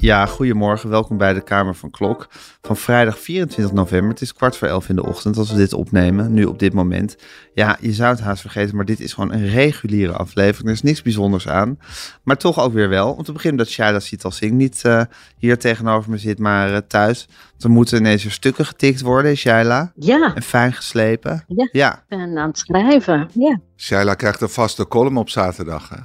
Ja, goedemorgen. Welkom bij de Kamer van Klok. Van vrijdag 24 november. Het is kwart voor elf in de ochtend als we dit opnemen. Nu op dit moment. Ja, je zou het haast vergeten, maar dit is gewoon een reguliere aflevering. Er is niks bijzonders aan. Maar toch ook weer wel. Om te beginnen dat Shaila Sital Singh niet uh, hier tegenover me zit, maar uh, thuis. Want er moeten ineens weer stukken getikt worden, Shaila. Ja. En fijn geslepen. Ja. ben aan het schrijven, ja. Shaila krijgt een vaste column op zaterdag, hè?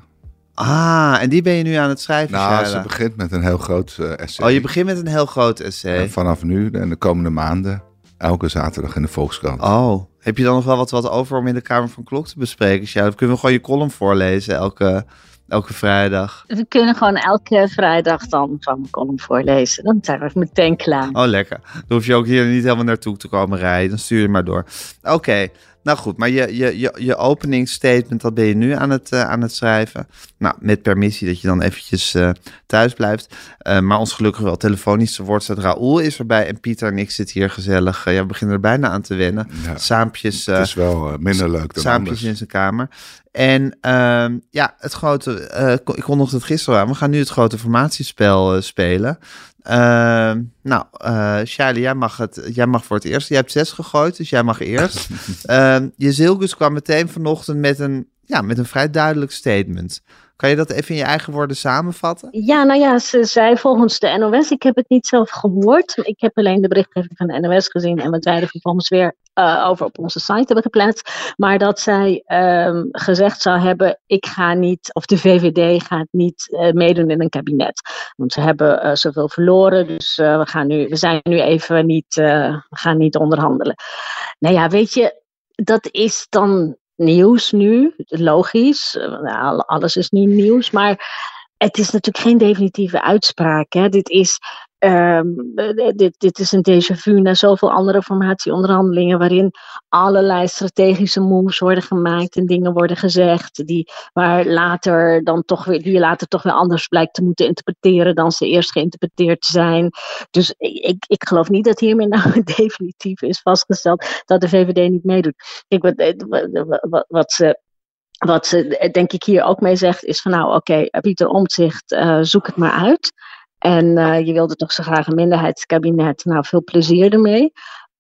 Ah, en die ben je nu aan het schrijven, Nou, ze begint met een heel groot uh, essay. Oh, je begint met een heel groot essay. En vanaf nu en de komende maanden, elke zaterdag in de Volkskrant. Oh, heb je dan nog wel wat, wat over om in de Kamer van Klok te bespreken, Shaila? Of kunnen we gewoon je column voorlezen elke, elke vrijdag? We kunnen gewoon elke vrijdag dan van mijn column voorlezen. Dan zijn we meteen klaar. Oh, lekker. Dan hoef je ook hier niet helemaal naartoe te komen rijden. Dan stuur je maar door. Oké. Nou goed, maar je, je, je, je openingsstatement, dat ben je nu aan het, uh, aan het schrijven. Nou, met permissie dat je dan eventjes uh, thuis blijft. Uh, maar ons gelukkig wel telefonische woordstaat Raoul is erbij. En Pieter en ik zitten hier gezellig. ja, we beginnen er bijna aan te wennen. Ja, Saampjes. het is wel minder leuk dan Saampjes in zijn kamer. En uh, ja, het grote, ik kondigde het gisteren aan. We gaan nu het grote formatiespel uh, spelen. nou, uh, Charlie, jij mag, het, jij mag voor het eerst. Jij hebt zes gegooid, dus jij mag eerst. je Zilgus kwam meteen vanochtend met een, ja, met een vrij duidelijk statement. Kan je dat even in je eigen woorden samenvatten? Ja, nou ja, ze zei volgens de NOS, ik heb het niet zelf gehoord. Ik heb alleen de berichtgeving van de NOS gezien en wat wij er vervolgens weer uh, over op onze site hebben geplaatst. Maar dat zij um, gezegd zou hebben, ik ga niet, of de VVD gaat niet uh, meedoen in een kabinet. Want ze hebben uh, zoveel verloren, dus we, gaan nu, we zijn nu even niet, we gaan niet onderhandelen. Nou ja, weet je, dat is dan nieuws nu, logisch. Nou, alles is nu nieuws, maar het is natuurlijk geen definitieve uitspraak. Hè. Dit, is, um, dit, dit is een déjà vu na zoveel andere formatieonderhandelingen waarin allerlei strategische moves worden gemaakt en dingen worden gezegd die, waar later dan toch weer, die je later toch weer anders blijkt te moeten interpreteren dan ze eerst geïnterpreteerd zijn. Dus ik, ik geloof niet dat hiermee nou definitief is vastgesteld dat de VVD niet meedoet. Kijk, wat, wat, wat ze wat ze denk ik hier ook mee zegt, is van nou oké, okay, Pieter Omtzigt, uh, zoek het maar uit. En uh, je wilde toch zo graag een minderheidskabinet. Nou, veel plezier ermee.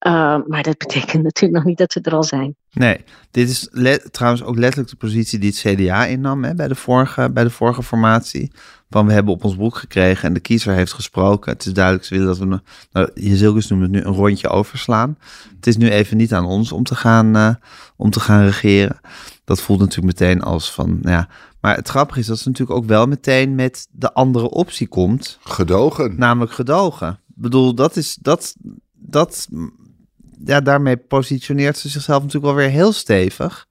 Uh, maar dat betekent natuurlijk nog niet dat ze er al zijn. Nee, dit is trouwens ook letterlijk de positie die het CDA innam hè, bij, de vorige, bij de vorige formatie. Van we hebben op ons boek gekregen en de kiezer heeft gesproken. Het is duidelijk, ze willen dat we, nou, Jezilkus noemt het nu, een rondje overslaan. Het is nu even niet aan ons om te gaan, uh, om te gaan regeren. Dat voelt natuurlijk meteen als van, nou ja. Maar het grappige is dat ze natuurlijk ook wel meteen met de andere optie komt. Gedogen. Namelijk gedogen. Ik bedoel, dat is, dat, dat, ja, daarmee positioneert ze zichzelf natuurlijk wel weer heel stevig.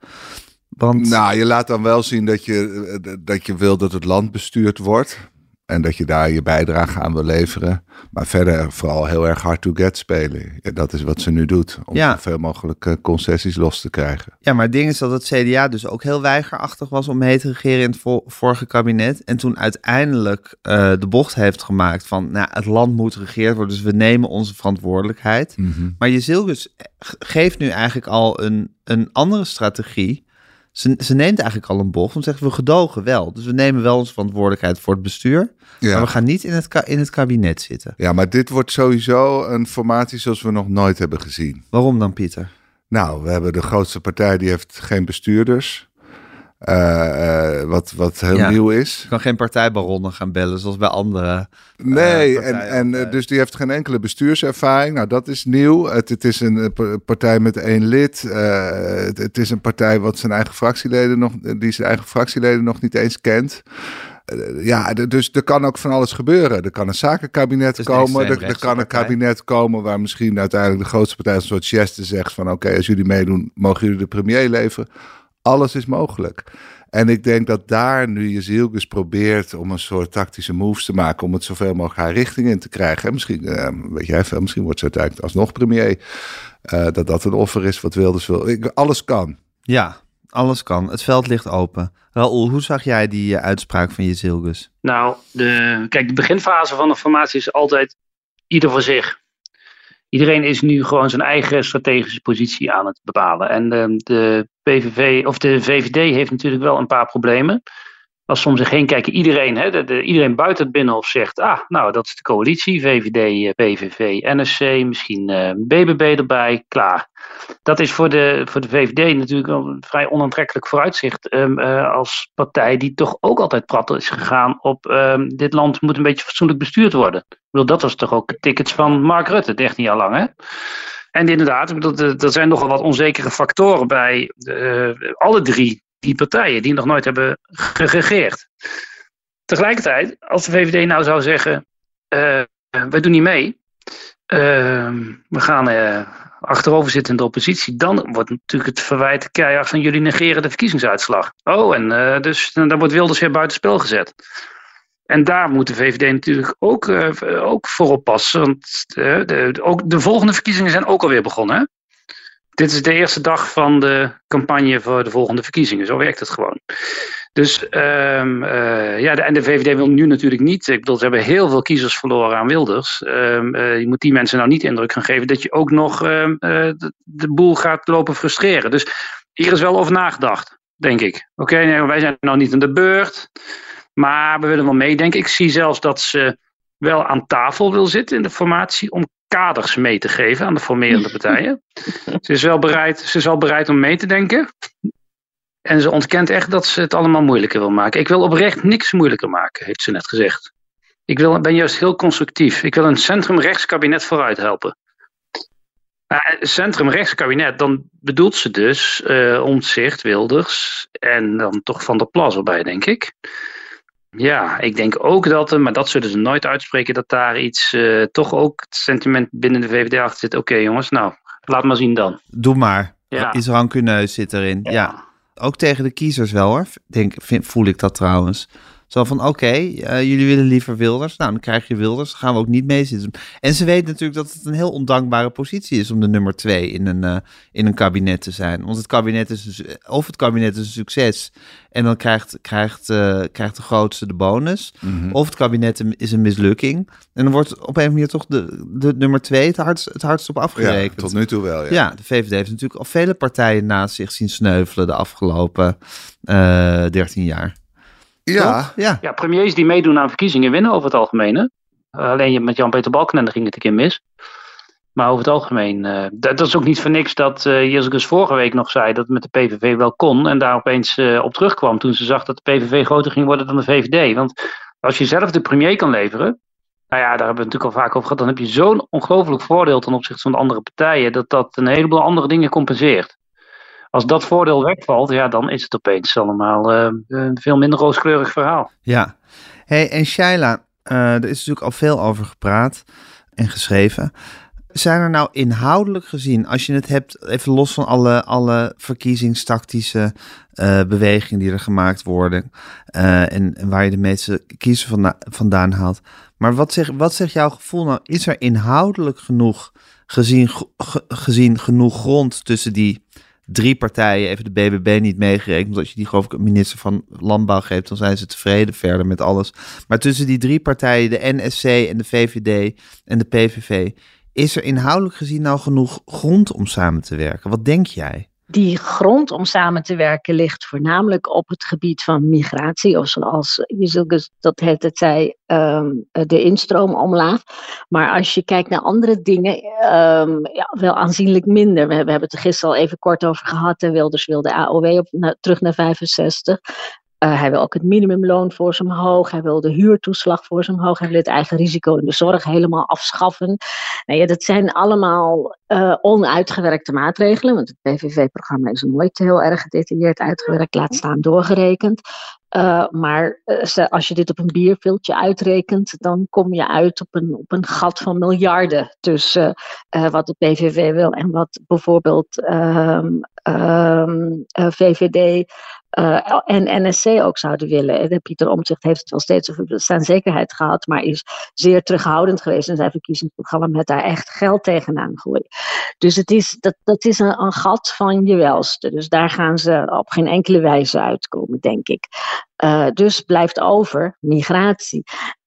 Want... Nou, je laat dan wel zien dat je, dat je wil dat het land bestuurd wordt. En dat je daar je bijdrage aan wil leveren. Maar verder vooral heel erg hard to get spelen. Ja, dat is wat ze nu doet. Om ja. zoveel mogelijk uh, concessies los te krijgen. Ja, maar het ding is dat het CDA dus ook heel weigerachtig was om mee te regeren in het vo vorige kabinet. En toen uiteindelijk uh, de bocht heeft gemaakt van, nou, het land moet geregeerd worden. Dus we nemen onze verantwoordelijkheid. Mm -hmm. Maar je Zilgus geeft nu eigenlijk al een, een andere strategie. Ze, ze, neemt eigenlijk al een bocht. Want zeggen we gedogen wel. Dus we nemen wel onze verantwoordelijkheid voor het bestuur. Ja. Maar we gaan niet in het, in het kabinet zitten. Ja, maar dit wordt sowieso een formatie zoals we nog nooit hebben gezien. Waarom dan, Pieter? Nou, we hebben de grootste partij die heeft geen bestuurders. Uh, uh, wat, wat heel ja. nieuw is. Je kan geen partijbaronnen gaan bellen zoals bij andere. Nee, uh, en, en dus die heeft geen enkele bestuurservaring. Nou, dat is nieuw. Het, het is een partij met één lid. Het, het, is een partij wat zijn eigen fractieleden nog, die zijn eigen fractieleden nog niet eens kent. Ja, dus er kan ook van alles gebeuren. Er kan een zakenkabinet dus komen. Er, er, kan een kabinet komen waar misschien uiteindelijk de grootste partij, zoals Chester, zegt van oké, okay, als jullie meedoen, mogen jullie de premier leveren. Alles is mogelijk. En ik denk dat daar nu Jezielkus probeert om een soort tactische moves te maken. om het zoveel mogelijk haar richting in te krijgen. En misschien, uh, weet jij veel, misschien wordt ze uiteindelijk alsnog premier. Uh, dat dat een offer is wat Wilders wil. Ik, alles kan. Ja, Alles kan. Het veld ligt open. Raoul, hoe zag jij die eh, uitspraak van Jezilgus? Nou, de, kijk, de beginfase van de formatie is altijd ieder voor zich. Iedereen is nu gewoon zijn eigen strategische positie aan het bepalen. En de, de PVV, of de VVD heeft natuurlijk wel een paar problemen als ze om heen kijken, iedereen, hè, de, iedereen buiten het Binnenhof zegt, ah, nou, dat is de coalitie, VVD, eh, PVV, NSC, misschien uh, eh, BBB erbij, klaar. Dat is voor de, voor de VVD natuurlijk een vrij onaantrekkelijk vooruitzicht um, uh, als partij die toch ook altijd prat is gegaan op um, dit land moet een beetje fatsoenlijk bestuurd worden. Ik bedoel, dat was toch ook tickets van Mark Rutte, 13 jaar lang, hè? En inderdaad, er zijn nogal wat onzekere factoren bij alle drie die partijen die nog nooit hebben geregeerd. Tegelijkertijd, als de VVD nou zou zeggen, uh, wij doen niet mee, uh, we gaan uh, achterover zitten in de oppositie, dan wordt natuurlijk het verwijt keihard van jullie negeren de verkiezingsuitslag. Oh, en uh, dus dan wordt Wilders weer buitenspel gezet. En daar moet de VVD natuurlijk ook, ook voor oppassen. Want de, ook de volgende verkiezingen zijn ook alweer begonnen. Dit is de eerste dag van de campagne voor de volgende verkiezingen. Zo werkt het gewoon. Dus um, uh, ja, de, en de VVD wil nu natuurlijk niet. Ik bedoel, ze hebben heel veel kiezers verloren aan Wilders. Um, uh, je moet die mensen nou niet indruk gaan geven dat je ook nog um, uh, de, boel gaat lopen frustreren. Dus hier is wel over nagedacht, denk ik. Oké, wij zijn nou niet in de beurt. Maar we willen wel meedenken. Ik zie zelfs dat ze wel aan tafel wil zitten in de formatie om kaders mee te geven aan de formerende partijen. ze, is wel bereid, ze is wel bereid om mee te denken. En ze ontkent echt dat ze het allemaal moeilijker wil maken. Ik wil oprecht niks moeilijker maken, heeft ze net gezegd. Ik wil, ben juist heel constructief. Ik wil een centrum-rechtskabinet vooruit helpen. Uh, centrum-rechtskabinet, dan bedoelt ze dus uh, Omtzigt, Wilders en dan toch Van der Plas erbij, denk ik. Ja, ik denk ook dat, maar dat zullen ze nooit uitspreken, dat daar iets, uh, toch ook het sentiment binnen de VVD achter zit. Oké jongens, nou, laat maar zien dan. Doe maar. Ja. Is rancuneus zit erin. Ja. ja. Ook tegen de kiezers wel hoor, denk, vind, voel ik dat trouwens. Zo van, oké, eh, jullie willen liever Wilders. Nou, dan krijg je Wilders. Dan gaan we ook niet mee zitten. En ze weten natuurlijk dat het een heel ondankbare positie is om de nummer twee in een, uh, in een kabinet te zijn. Want het kabinet is dus, of het kabinet is een succes en dan krijgt, krijgt, uh, krijgt de grootste de bonus. Mm -hmm. Of het kabinet is een mislukking. En dan wordt op een manier toch de, de nummer twee het hardst, het hardst op afgerekend. Ja, tot nu toe wel, ja. Ja, de VVD heeft natuurlijk al vele partijen naast zich zien sneuvelen de afgelopen 13 jaar. Ja. ja. Ja, premiers die meedoen aan verkiezingen winnen over het algemeen. Hè? Uh, alleen met Jan-Peter Balkenende ging het een keer mis. Maar over het algemeen, uh, dat, dat, is ook niet voor niks dat uh, Jezus vorige week nog zei dat het met de PVV wel kon. En daar opeens uh, op terugkwam toen ze zag dat de PVV groter ging worden dan de VVD. Want als je zelf de premier kan leveren, nou ja, daar hebben we het natuurlijk al vaak over gehad. Dan heb je zo'n ongelooflijk voordeel ten opzichte van de andere partijen. Dat dat een heleboel andere dingen compenseert als dat voordeel wegvalt, ja, dan is het opeens allemaal uh, een veel minder rooskleurig verhaal. Ja, hey, en Shaila, uh, er is natuurlijk al veel over gepraat en geschreven. Zijn er nou inhoudelijk gezien, als je het hebt, even los van alle, alle verkiezingstactische uh, bewegingen die er gemaakt worden en, waar je de meeste kiezen vanda vandaan haalt. Maar wat zegt, wat zegt jouw gevoel nou? Is er inhoudelijk genoeg gezien, ge, gezien genoeg grond tussen die drie partijen, even de BBB niet meegerekend, want als je die geloof ik een minister van Landbouw geeft, dan zijn ze tevreden verder met alles. Maar tussen die drie partijen, de NSC en de VVD en de PVV, is er inhoudelijk gezien nou genoeg grond om samen te werken? Wat denk jij? Die grond om samen te werken ligt voornamelijk op het gebied van migratie, of zoals je dat het zei, um, de instroom omlaag. Maar als je kijkt naar andere dingen, um, ja, wel aanzienlijk minder. We, we, hebben het er gisteren al even kort over gehad. Wilders wilde AOW op, terug naar 65. Uh, hij wil ook het minimumloon voor zijn hoog. Hij wil de huurtoeslag voor zijn hoog. Hij wil het eigen risico in de zorg helemaal afschaffen. Nou ja, dat zijn allemaal uh, onuitgewerkte maatregelen. Want het PVV-programma is nooit heel erg gedetailleerd uitgewerkt, laat staan doorgerekend. Uh, maar als je dit op een bierviltje uitrekent, dan kom je uit op een, op een gat van miljarden tussen wat de PVV wil en wat bijvoorbeeld um, um, VVD uh, en NSC ook zouden willen. De Pieter Omtzigt heeft het wel steeds over bestaanszekerheid gehad, maar is zeer terughoudend geweest in zijn verkiezingsprogramma met daar echt geld tegenaan gooien. Dus het is, dat, dat is een, gat van je welste. Dus daar gaan ze op geen enkele wijze uitkomen, denk ik. Uh, dus blijft over migratie.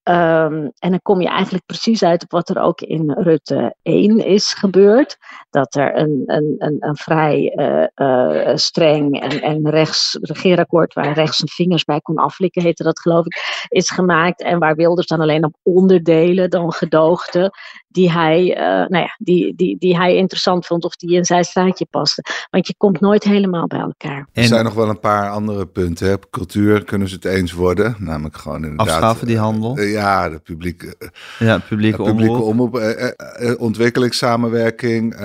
Um, en dan kom je eigenlijk precies uit op wat er ook in Rutte 1 is gebeurd. Dat er een, een, een, een vrij uh, uh, streng en, en rechts regeerakkoord waar rechts zijn vingers bij kon aflikken, heette dat geloof ik, is gemaakt. En waar Wilders dan alleen op onderdelen dan gedoogde die hij, uh, nou ja, die, die, die hij interessant vond of die in zijn straatje paste. Want je komt nooit helemaal bij elkaar. Er zijn nog wel een paar andere punten. Hè. Op cultuur kunnen ze het eens worden. Namelijk gewoon inderdaad... Afschaffen die handel? Uh, ja, de publieke, ja, publieke, publieke omroep. omroep. ontwikkelingssamenwerking.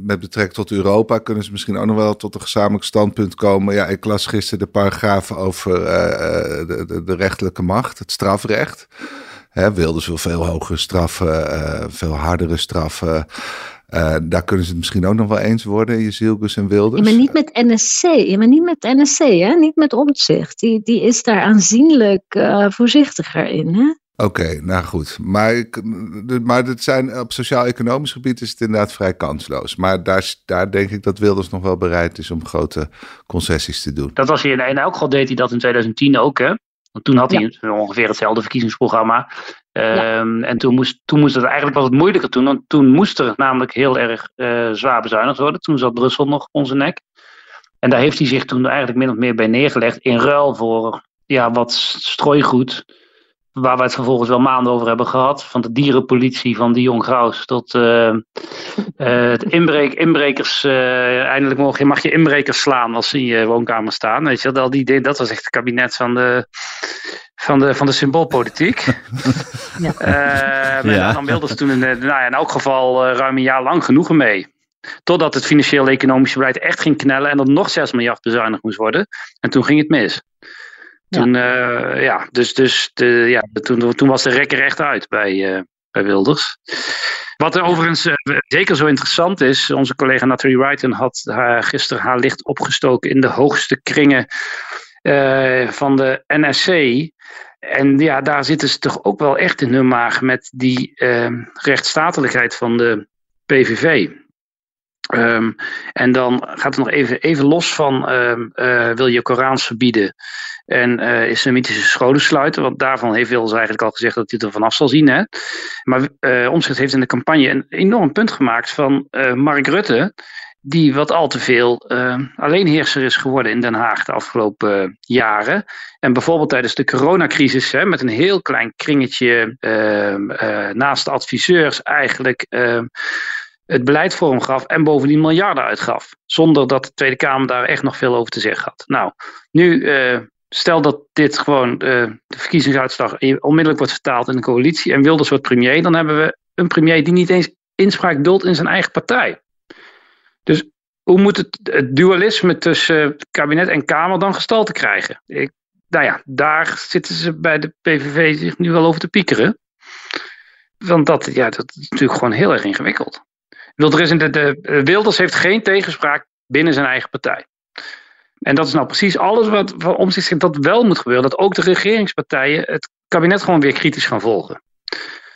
met betrekking tot Europa kunnen ze misschien ook nog wel tot een gezamenlijk standpunt komen. Ja, ik las gisteren de paragrafen over de, de, de rechterlijke macht, het strafrecht. Hè, wilden ze veel hogere straffen, uh, veel hardere straffen. Uh, daar kunnen ze het misschien ook nog wel eens worden, Jezielgus en Wilders. Ja, maar niet met NSC, ja, maar niet met NSC, hè? niet met omzicht. Die, die is daar aanzienlijk uh, voorzichtiger in. Hè? Oké, okay, nou goed. Maar, maar het zijn, op sociaal-economisch gebied is het inderdaad vrij kansloos. Maar daar, daar denk ik dat Wilders nog wel bereid is om grote concessies te doen. Dat was hij in, in elk geval deed hij dat in 2010 ook, hè? Want toen had hij ja. ongeveer hetzelfde verkiezingsprogramma. Ja. Um, en toen moest, toen moest het eigenlijk was het moeilijker toen. Want toen moest er namelijk heel erg uh, zwaar bezuinigd worden. Toen zat Brussel nog op onze nek. En daar heeft hij zich toen eigenlijk min of meer bij neergelegd. In ruil voor ja, wat strooigoed waar we het vervolgens wel maanden over hebben gehad. Van de dierenpolitie van Dion Graus tot uh, uh, het inbreek, inbrekers. Uh, eindelijk mag je, mag je inbrekers slaan als ze in je woonkamer staan. Weet je, dat, die, dat was echt het kabinet van de, van de, van de symboolpolitiek. ja. Uh, ja. Dan wilden ze toen in, nou ja, in elk geval ruim een jaar lang genoegen mee. Totdat het financieel-economische beleid echt ging knellen en er nog 6 miljard bezuinigd moest worden. En toen ging het mis. Toen, ja, uh, ja dus, dus de, ja, toen, toen was de rekker echt uit bij, uh, bij Wilders. Wat er overigens uh, zeker zo interessant is, onze collega Natalie Wrighton had haar, gisteren haar licht opgestoken in de hoogste kringen van de NSC. En ja, daar zitten ze toch ook wel echt in hun maag met die rechtsstatelijkheid van de PVV. Um, en dan gaat het nog even, even los van um, uh, wil je Korans verbieden en uh, islamitische scholen sluiten. Want daarvan heeft Wilders eigenlijk al gezegd dat hij er vanaf zal zien. Hè? Maar uh, heeft in de campagne een enorm punt gemaakt van Mark Rutte. Die wat al te veel alleenheerser is geworden in Den Haag de afgelopen jaren. En bijvoorbeeld tijdens de coronacrisis hè, met een heel klein kringetje naast de adviseurs eigenlijk het beleid vorm gaf en bovendien miljarden uitgaf. Zonder dat de Tweede Kamer daar echt nog veel over te zeggen had. Nou, nu uh, stel dat dit gewoon uh, de verkiezingsuitslag onmiddellijk wordt vertaald in de coalitie en Wilders wordt premier, dan hebben we een premier die niet eens inspraak duldt in zijn eigen partij. Dus hoe moet het, het dualisme tussen kabinet en Kamer dan gestalte krijgen? Ik, nou ja, daar zitten ze bij de PVV zich nu wel over te piekeren. Want dat, ja, dat is natuurlijk gewoon heel erg ingewikkeld. De, de, Wilders heeft geen tegenspraak binnen zijn eigen partij. En dat is nou precies alles wat van omzicht dat wel moet gebeuren. Dat ook de regeringspartijen het kabinet gewoon weer kritisch gaan volgen.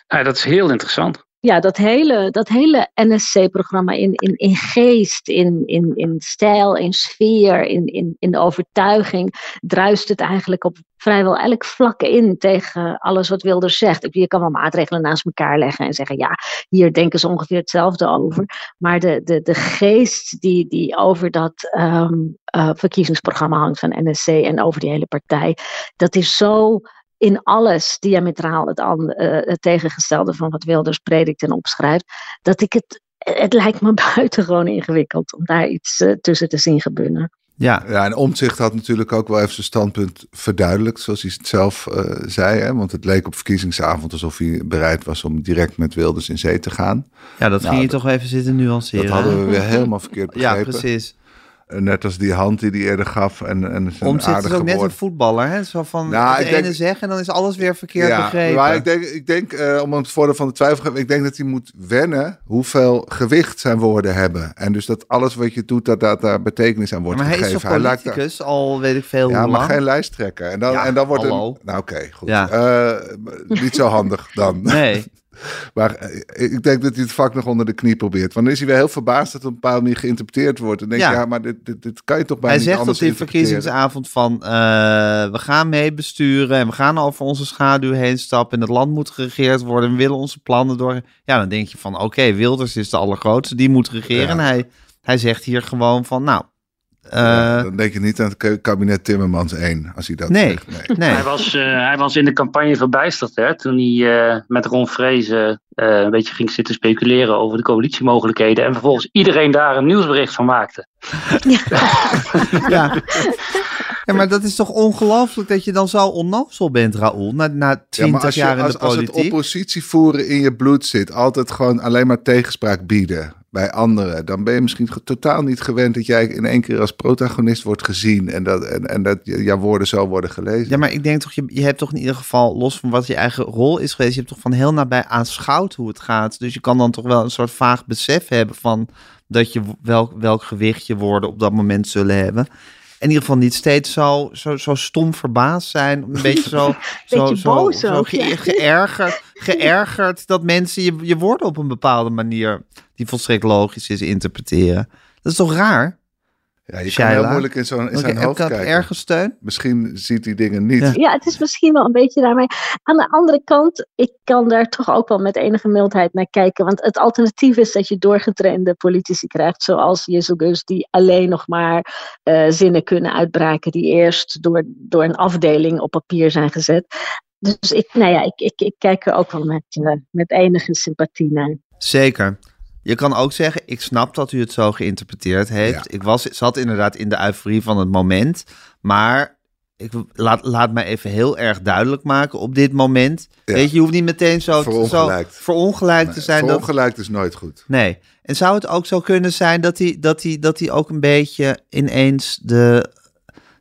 Nou, dat is heel interessant ja, dat hele, dat hele NSC-programma in, in, in geest, in, in, in stijl, in sfeer, in, in, in de overtuiging, druist het eigenlijk op vrijwel elk vlak in tegen alles wat Wilders zegt. Je kan wel maatregelen naast elkaar leggen en zeggen, ja, hier denken ze ongeveer hetzelfde over. Maar de, de, de geest die, die over dat um, uh, verkiezingsprogramma hangt van NSC en over die hele partij, dat is zo in alles diametraal het, an, uh, het tegengestelde van wat Wilders predikt en opschrijft, dat ik het, het lijkt me buitengewoon ingewikkeld om daar iets uh, tussen te zien gebeuren. Ja. ja, en Omtzigt had natuurlijk ook wel even zijn standpunt verduidelijkt, zoals hij het zelf uh, zei. Hè? Want het leek op verkiezingsavond alsof hij bereid was om direct met Wilders in zee te gaan. Ja, dat nou, ging je toch even zitten nuanceren. Dat hadden we weer helemaal verkeerd begrepen. Ja, precies. Net als die hand die hij eerder gaf. En, en zijn Omtzigt is ook net een voetballer, hè? Zo van Nou, het ik ene denk- zeggen en dan is alles weer verkeerd ja, begrepen. Maar ik denk, ik denk eh, om het voordeel van de twijfel te geven, ik denk dat hij moet wennen hoeveel gewicht zijn woorden hebben. En dus dat alles wat je doet, dat, dat daar betekenis aan wordt maar hij is gegeven. toch politicus, al weet ik veel Ja, hoe maar lang. geen lijsttrekker. En dan, Ja, en dan wordt hallo. het. Nou, oké, goed. Ja. Eh, niet zo handig dan. Nee, Maar eh, ik denk dat hij het vak nog onder de knie probeert. Want dan is hij weer heel verbaasd dat het op een bepaalde manier geïnterpreteerd wordt. En denk je, Ja. ja, maar dit, dit, dit kan je toch bijna hij niet zegt op anders die verkiezingsavond van... eh, we gaan meebesturen en we gaan over onze schaduw heen stappen... en het land moet geregeerd worden en we willen onze plannen door... Ja, dan denk je van, oké, Wilders is de allergrootste, die moet regeren. Ja. En hij, hij zegt hier gewoon van, nou... eh, Ja, dan denk je niet aan het kabinet Timmermans 1, als hij dat Nee. zegt. Nee. nee, Hij, was, eh, hij was in de campagne verbijsterd hè, toen hij eh, met Ron Vrezen eh, een beetje ging zitten speculeren over de coalitiemogelijkheden. En vervolgens iedereen daar een nieuwsbericht van maakte. ja. ja, maar dat is toch ongelooflijk dat je dan zo onnozel bent, Raoul, na, na Ja, 20 maar als, je, jaar in als, de als het politiek. oppositie voeren in je bloed zit, altijd gewoon alleen maar tegenspraak bieden bij anderen, dan ben je misschien totaal niet gewend dat jij in één keer als protagonist wordt gezien en dat, en, en dat jouw woorden zo worden gelezen. Ja, maar ik denk toch, je, je hebt toch in ieder geval, los van wat je eigen rol is geweest, je hebt toch van heel nabij aanschouwd hoe het gaat. Dus je kan dan toch wel een soort vaag besef hebben van dat je welk, welk gewicht je woorden op dat moment zullen hebben. In ieder geval niet steeds zo, zo, zo stom verbaasd zijn. Een beetje zo, zo, Beetje zo, zo ge- geërgerd, geërgerd dat mensen je, je woorden op een bepaalde manier, die volstrekt logisch is, interpreteren. Dat is toch raar? Ja, je kan Shaila? heel moeilijk in, zo'n in zijn hoofd ik dat kijken. ergens steun? Misschien ziet hij dingen niet. Ja. Ja, het is misschien wel een beetje daarmee. Aan de andere kant, ik kan daar toch ook wel met enige mildheid naar kijken. Want het alternatief is dat je doorgetrainde politici krijgt, zoals Jezus, die alleen nog maar eh, zinnen kunnen uitbraken die eerst door, door een afdeling op papier zijn gezet. Dus ik, nou ja, ik, ik, ik kijk er ook wel met, eh, met enige sympathie naar. Zeker. Je kan ook zeggen, ik snap dat u het zo geïnterpreteerd heeft. Ja. Ik was, zat inderdaad in de euforie van het moment. Maar ik, laat, laat mij even heel erg duidelijk maken op dit moment. Ja. Weet je, je hoeft niet meteen zo, zo Verongelijkt. verongelijkt te zijn. Dat, Verongelijkt is nooit goed. nee. En zou het ook zo kunnen zijn dat hij, dat hij, dat hij ook een beetje ineens de...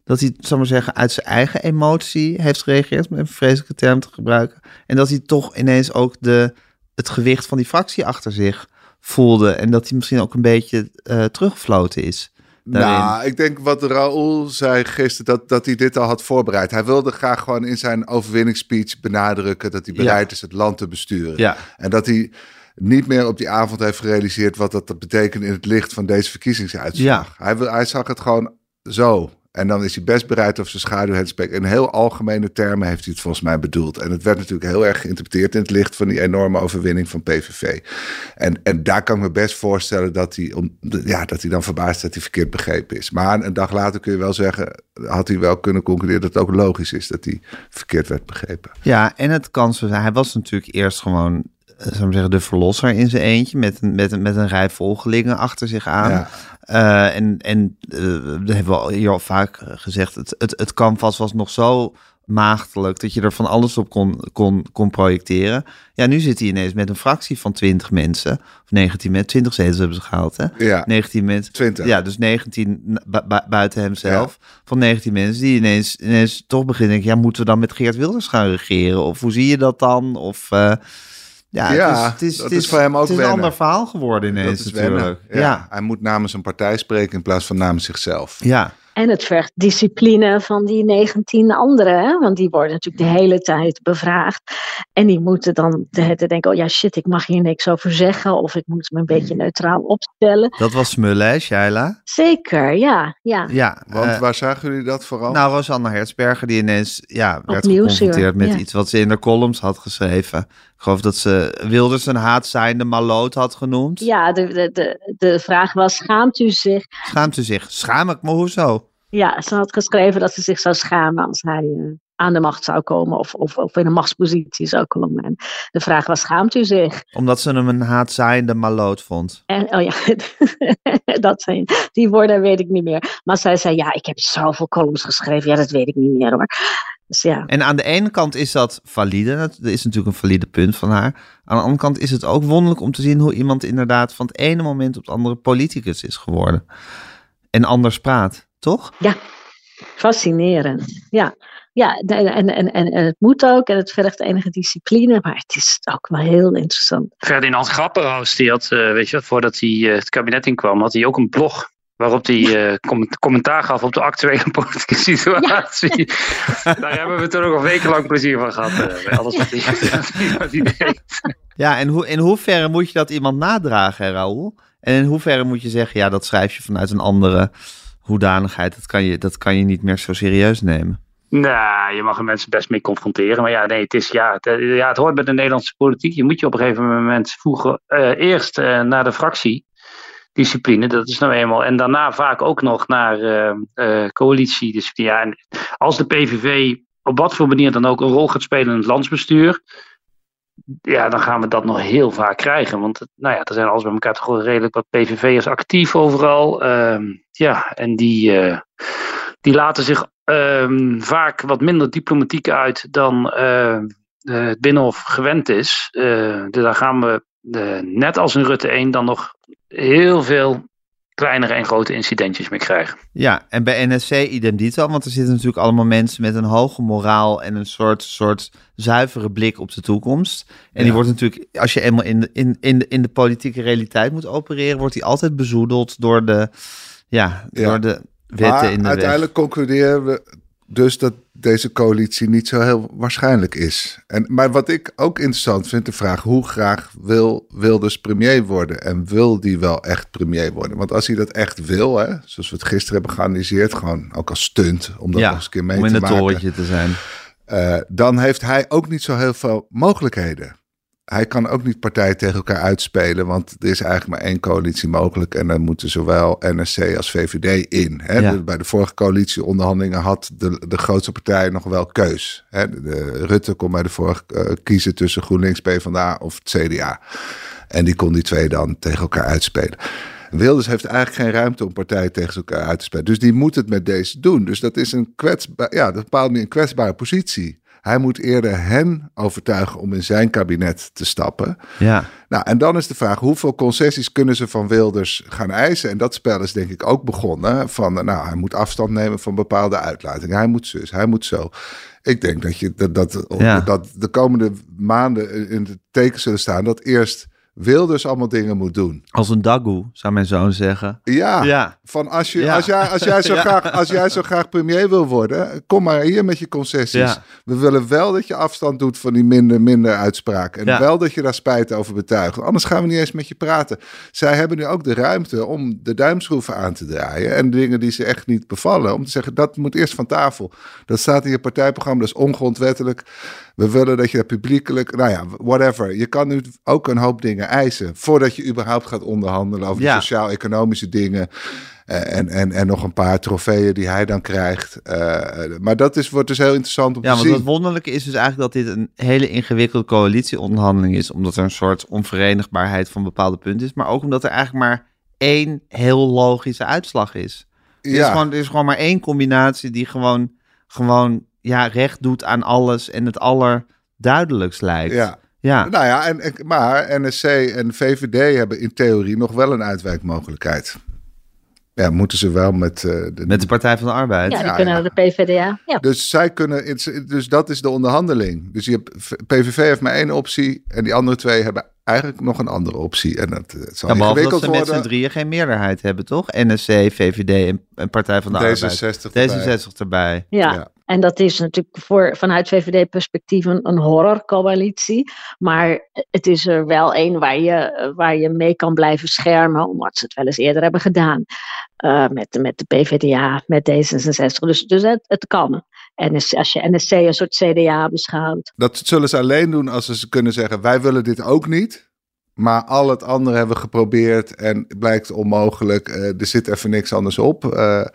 Dat hij, zal maar zeggen, uit zijn eigen emotie heeft gereageerd, om een vreselijke term te gebruiken. En dat hij toch ineens ook de, het gewicht van die fractie achter zich voelde. En dat hij misschien ook een beetje eh teruggefloten is. daarin. Nou, ik denk wat Raoul zei gisteren, dat, dat hij dit al had voorbereid. Hij wilde graag gewoon in zijn overwinningsspeech benadrukken dat hij bereid is het land te besturen. Ja. En dat hij niet meer op die avond heeft gerealiseerd wat dat betekent in het licht van deze verkiezingsuitslag. Hij, hij zag het gewoon zo. En dan is hij best bereid over zijn schaduw heen te spreken. In heel algemene termen heeft hij het volgens mij bedoeld. En het werd natuurlijk heel erg geïnterpreteerd in het licht van die enorme overwinning van PVV. En, en daar kan ik me best voorstellen dat hij, ja, dat hij dan verbaasd dat hij verkeerd begrepen is. Maar een dag later kun je wel zeggen, had hij wel kunnen concluderen dat het ook logisch is dat hij verkeerd werd begrepen. Ja, en het kan zijn. Hij was natuurlijk eerst gewoon, zou ik maar zeggen, de verlosser in zijn eentje. Met een, met een, met een rij volgelingen achter zich aan. Ja. Eh, en en eh, dat hebben we al hier al vaak eh, gezegd. Het, het, het canvas was nog zo maagdelijk dat je er van alles op kon, kon, kon projecteren. Ja, nu zit hij ineens met een fractie van 20 mensen. Of 19 mensen. 20 zetels hebben ze gehaald, hè? Ja. 19 mensen. 20. Ja, dus 19 bu- bu- buiten hemzelf. Van 19 mensen die ineens, ineens toch beginnen. Ja, moeten we dan met Geert Wilders gaan regeren? Of hoe zie je dat dan? Of eh, ja, Ja, het is, het is, dat het is is voor hem ook Het is een ander verhaal geworden Dat ineens is natuurlijk. wennen. Ja. Hij moet namens een partij spreken in plaats van namens zichzelf. ja. En het vergt discipline van die 19 anderen, hè? want die worden natuurlijk de hele tijd bevraagd. En die moeten dan de hele tijd denken, oh ja shit, ik mag hier niks over zeggen of ik moet me een beetje neutraal opstellen. Dat was smullen, Shaila? Zeker, ja, ja. Ja. Want eh, waar zagen jullie dat vooral? nou, Rosanna Hertzberger die ineens ja, werd Opnieuw, geconfronteerd met ja. iets wat ze in de columns had geschreven. Geloof dat ze Wilders een haatzijnde maloot had genoemd. Ja, de, de, de, de vraag was, schaamt u zich? Schaamt u zich? Schaam ik me? Hoezo? Ja, ze had geschreven dat ze zich zou schamen als hij eh, aan de macht zou komen of, of, of in een machtspositie zou komen. En de vraag was, schaamt u zich? Omdat ze hem een haatzaaiende maloot vond. En, oh ja, dat zijn, die woorden weet ik niet meer. Maar zij zei, ja, ik heb zoveel columns geschreven. Ja, dat weet ik niet meer hoor. Dus ja, En aan de ene kant is dat valide. Dat is natuurlijk een valide punt van haar. Aan de andere kant is het ook wonderlijk om te zien hoe iemand inderdaad van het ene moment op het andere politicus is geworden. en anders praat, toch? Ja, fascinerend. Ja, ja en, en, en, en het moet ook en het vergt enige discipline, maar het is ook wel heel interessant. Ferdinand Grapperhaus, die had, uh, weet je, voordat hij uh, het kabinet inkwam, had hij ook een blog waarop hij uh, commentaar gaf op de actuele politieke situatie. Ja. Daar hebben we toen ook al wekenlang plezier van gehad. bij alles wat hij, wat hij deed. Ja, en hoe, in hoeverre moet je dat iemand nadragen, Raoul? En in hoeverre moet je zeggen, ja, dat schrijf je vanuit een andere hoedanigheid. Dat kan je, dat kan je niet meer zo serieus nemen. Nou, je mag er mensen best mee confronteren. Maar ja, nee, het, is, ja, het, ja, het hoort bij de Nederlandse politiek. Je moet je op een gegeven moment voegen uh, eerst uh, naar de fractiediscipline. Dat is nou eenmaal. En daarna vaak ook nog naar uh, coalitiediscipline. Ja, en als de PVV op wat voor manier dan ook een rol gaat spelen in het landsbestuur ja, dan gaan we dat nog heel vaak krijgen. Want nou ja, er zijn alles bij elkaar toch redelijk wat PVV'ers actief overal. Uh, ja, en die, die laten zich uh, vaak wat minder diplomatiek uit dan uh, het Binnenhof gewend is. dus daar gaan we, net als in Rutte 1, dan nog heel veel kleinere en grote incidentjes mee krijgen. Ja, en bij NSC idem dito, want er zitten natuurlijk allemaal mensen met een hoge moraal en een soort, soort zuivere blik op de toekomst. En ja. die wordt natuurlijk, als je eenmaal in de, in, in, de, in de politieke realiteit moet opereren, wordt die altijd bezoedeld door de, ja, ja. door de wetten maar in de uiteindelijk weg. concluderen we dus dat deze coalitie niet zo heel waarschijnlijk is. En, maar wat ik ook interessant vind, de vraag hoe graag wil Wilders premier worden? En wil die wel echt premier worden? Want als hij dat echt wil, hè, zoals we het gisteren hebben geanalyseerd, gewoon ook als stunt, om dat ja, nog eens een keer mee om in te het maken. torentje te zijn. Uh, dan heeft hij ook niet zo heel veel mogelijkheden. Hij kan ook niet partijen tegen elkaar uitspelen, want er is eigenlijk maar één coalitie mogelijk. En dan moeten zowel NSC als VVD in. Hè? Ja. De, bij de vorige coalitieonderhandelingen had de, de grootste partij nog wel keus. Hè? De, de Rutte kon bij de vorige uh, kiezen tussen GroenLinks, PvdA of het CDA. En die kon die twee dan tegen elkaar uitspelen. Wilders heeft eigenlijk geen ruimte om partijen tegen elkaar uit te spelen. Dus die moet het met deze doen. Dus dat is een kwetsbaar, ja, dat bepaalt me een kwetsbare positie. Hij moet eerder hen overtuigen om in zijn kabinet te stappen. Ja. Nou, en dan is de vraag: hoeveel concessies kunnen ze van Wilders gaan eisen? En dat spel is denk ik ook begonnen. Van nou, hij moet afstand nemen van bepaalde uitlatingen. Hij moet zus, hij moet zo. Ik denk dat, je, dat, dat, Ja. dat de komende maanden in het teken zullen staan dat eerst Wilders allemaal dingen moet doen. Als een dagoe, zou mijn zoon zeggen. Ja, Ja. van als, je, Ja. als, jij, als, jij zo Ja. graag, als jij zo graag premier wil worden, kom maar hier met je concessies. We willen wel dat je afstand doet van die minder, minder uitspraken. En wel dat je daar spijt over betuigt. Anders gaan we niet eens met je praten. Zij hebben nu ook de ruimte om de duimschroeven aan te draaien. En dingen die ze echt niet bevallen. Om te zeggen, dat moet eerst van tafel. Dat staat in je partijprogramma, dat is ongrondwettelijk. We willen dat je dat publiekelijk, nou ja, whatever. Je kan nu ook een hoop dingen eisen voordat je überhaupt gaat onderhandelen over Ja. sociaal-economische dingen. Eh, En, en, en nog een paar trofeeën die hij dan krijgt. Eh, maar dat is, wordt dus heel interessant om Ja, te want zien. het wonderlijke is dus eigenlijk dat dit een hele ingewikkelde coalitieonderhandeling is. Omdat er een soort onverenigbaarheid van bepaalde punten is. Maar ook omdat er eigenlijk maar één heel logische uitslag is. Er, is, Ja. gewoon, er is gewoon maar één combinatie die gewoon, gewoon ja, recht doet aan alles en het allerduidelijkst lijkt. Ja. Ja. Nou ja, en, en- maar NSC en VVD hebben in theorie nog wel een uitwijkmogelijkheid. Ja, moeten ze wel met... eh, de, Met de Partij van de Arbeid. Ja, die Ja, kunnen ja. naar de PvdA. Ja. Dus zij kunnen, dus dat is de onderhandeling. Dus je hebt, PVV heeft maar één optie en die andere twee hebben eigenlijk nog een andere optie. En het, het zal Ja, behalve dat ingewikkeld ze met z'n drieën geen meerderheid hebben, toch? NSC, VVD en, en Partij van de Arbeid. D66 erbij. D66 erbij. Ja. En dat is natuurlijk voor, vanuit VVD-perspectief een, een horrorcoalitie. Maar het is er wel één waar je, waar je mee kan blijven schermen, omdat ze het wel eens eerder hebben gedaan. Eh, met, met de PvdA, met D66. Dus, dus het, het kan. En als je NSC een soort CDA beschouwt. Dat zullen ze alleen doen als ze kunnen zeggen: wij willen dit ook niet. Maar al het andere hebben we geprobeerd en het blijkt onmogelijk. Eh, er zit even niks anders op. Eh,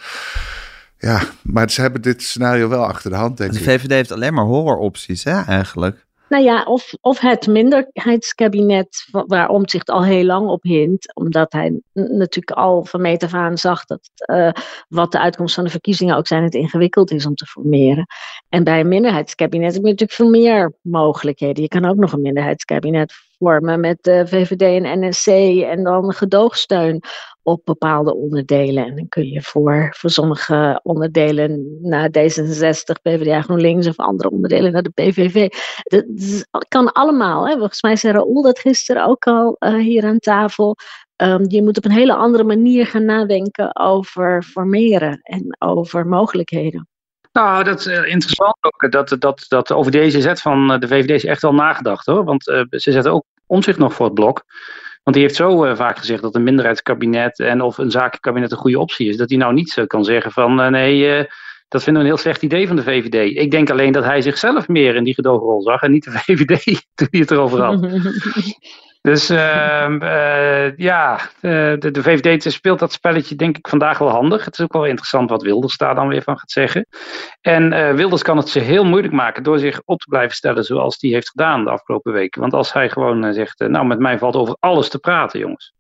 ja, maar ze hebben dit scenario wel achter de hand, denk De ik. VVD heeft alleen maar horroropties, hè, eigenlijk. Nou ja, of, of het minderheidskabinet wa- waar Omtzigt al heel lang op hint. Omdat hij natuurlijk al van meet af aan zag dat eh, wat de uitkomst van de verkiezingen ook zijn, het ingewikkeld is om te formeren. En bij een minderheidskabinet heb je natuurlijk veel meer mogelijkheden. Je kan ook nog een minderheidskabinet vormen met de VVD en NSC en dan gedoogsteun op bepaalde onderdelen. En dan kun je voor, voor sommige onderdelen naar D66, PvdA, GroenLinks of andere onderdelen naar de PVV. Dat, kan allemaal. Hè. Volgens mij zei Raoul dat gisteren ook al uh, hier aan tafel. Um, je moet op een hele andere manier gaan nadenken over formeren en over mogelijkheden. Nou, dat is uh, interessant ook. Dat, dat, dat over deze zet van de VVD is echt wel nagedacht hoor. Want ze zetten ook om zich nog voor het blok. Want hij heeft zo uh, vaak gezegd dat een minderheidskabinet en of een zakenkabinet een goede optie is. Dat hij nou niet zo kan zeggen van uh, nee, dat vinden we een heel slecht idee van de VVD. Ik denk alleen dat hij zichzelf meer in die gedoogrol zag en niet de VVD toen hij het erover had. Dus uh, uh, ja, uh, de, de, VVD speelt dat spelletje denk ik vandaag wel handig. Het is ook wel interessant wat Wilders daar dan weer van gaat zeggen. En Wilders kan het ze heel moeilijk maken door zich op te blijven stellen zoals hij heeft gedaan de afgelopen weken. Want als hij gewoon zegt, nou met mij valt over alles te praten jongens.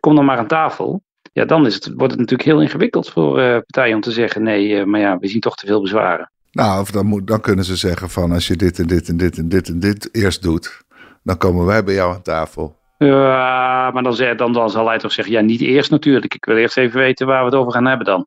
kom dan maar aan tafel. Ja, dan is het, wordt het natuurlijk heel ingewikkeld voor partijen om te zeggen, nee, maar ja, we zien toch te veel bezwaren. Nou, of dan, dan kunnen ze zeggen van als je dit en dit en dit en dit en dit eerst doet dan komen wij bij jou aan tafel. Ja, maar dan, dan, dan zal hij toch zeggen, ja, niet eerst natuurlijk. Ik wil eerst even weten waar we het over gaan hebben dan.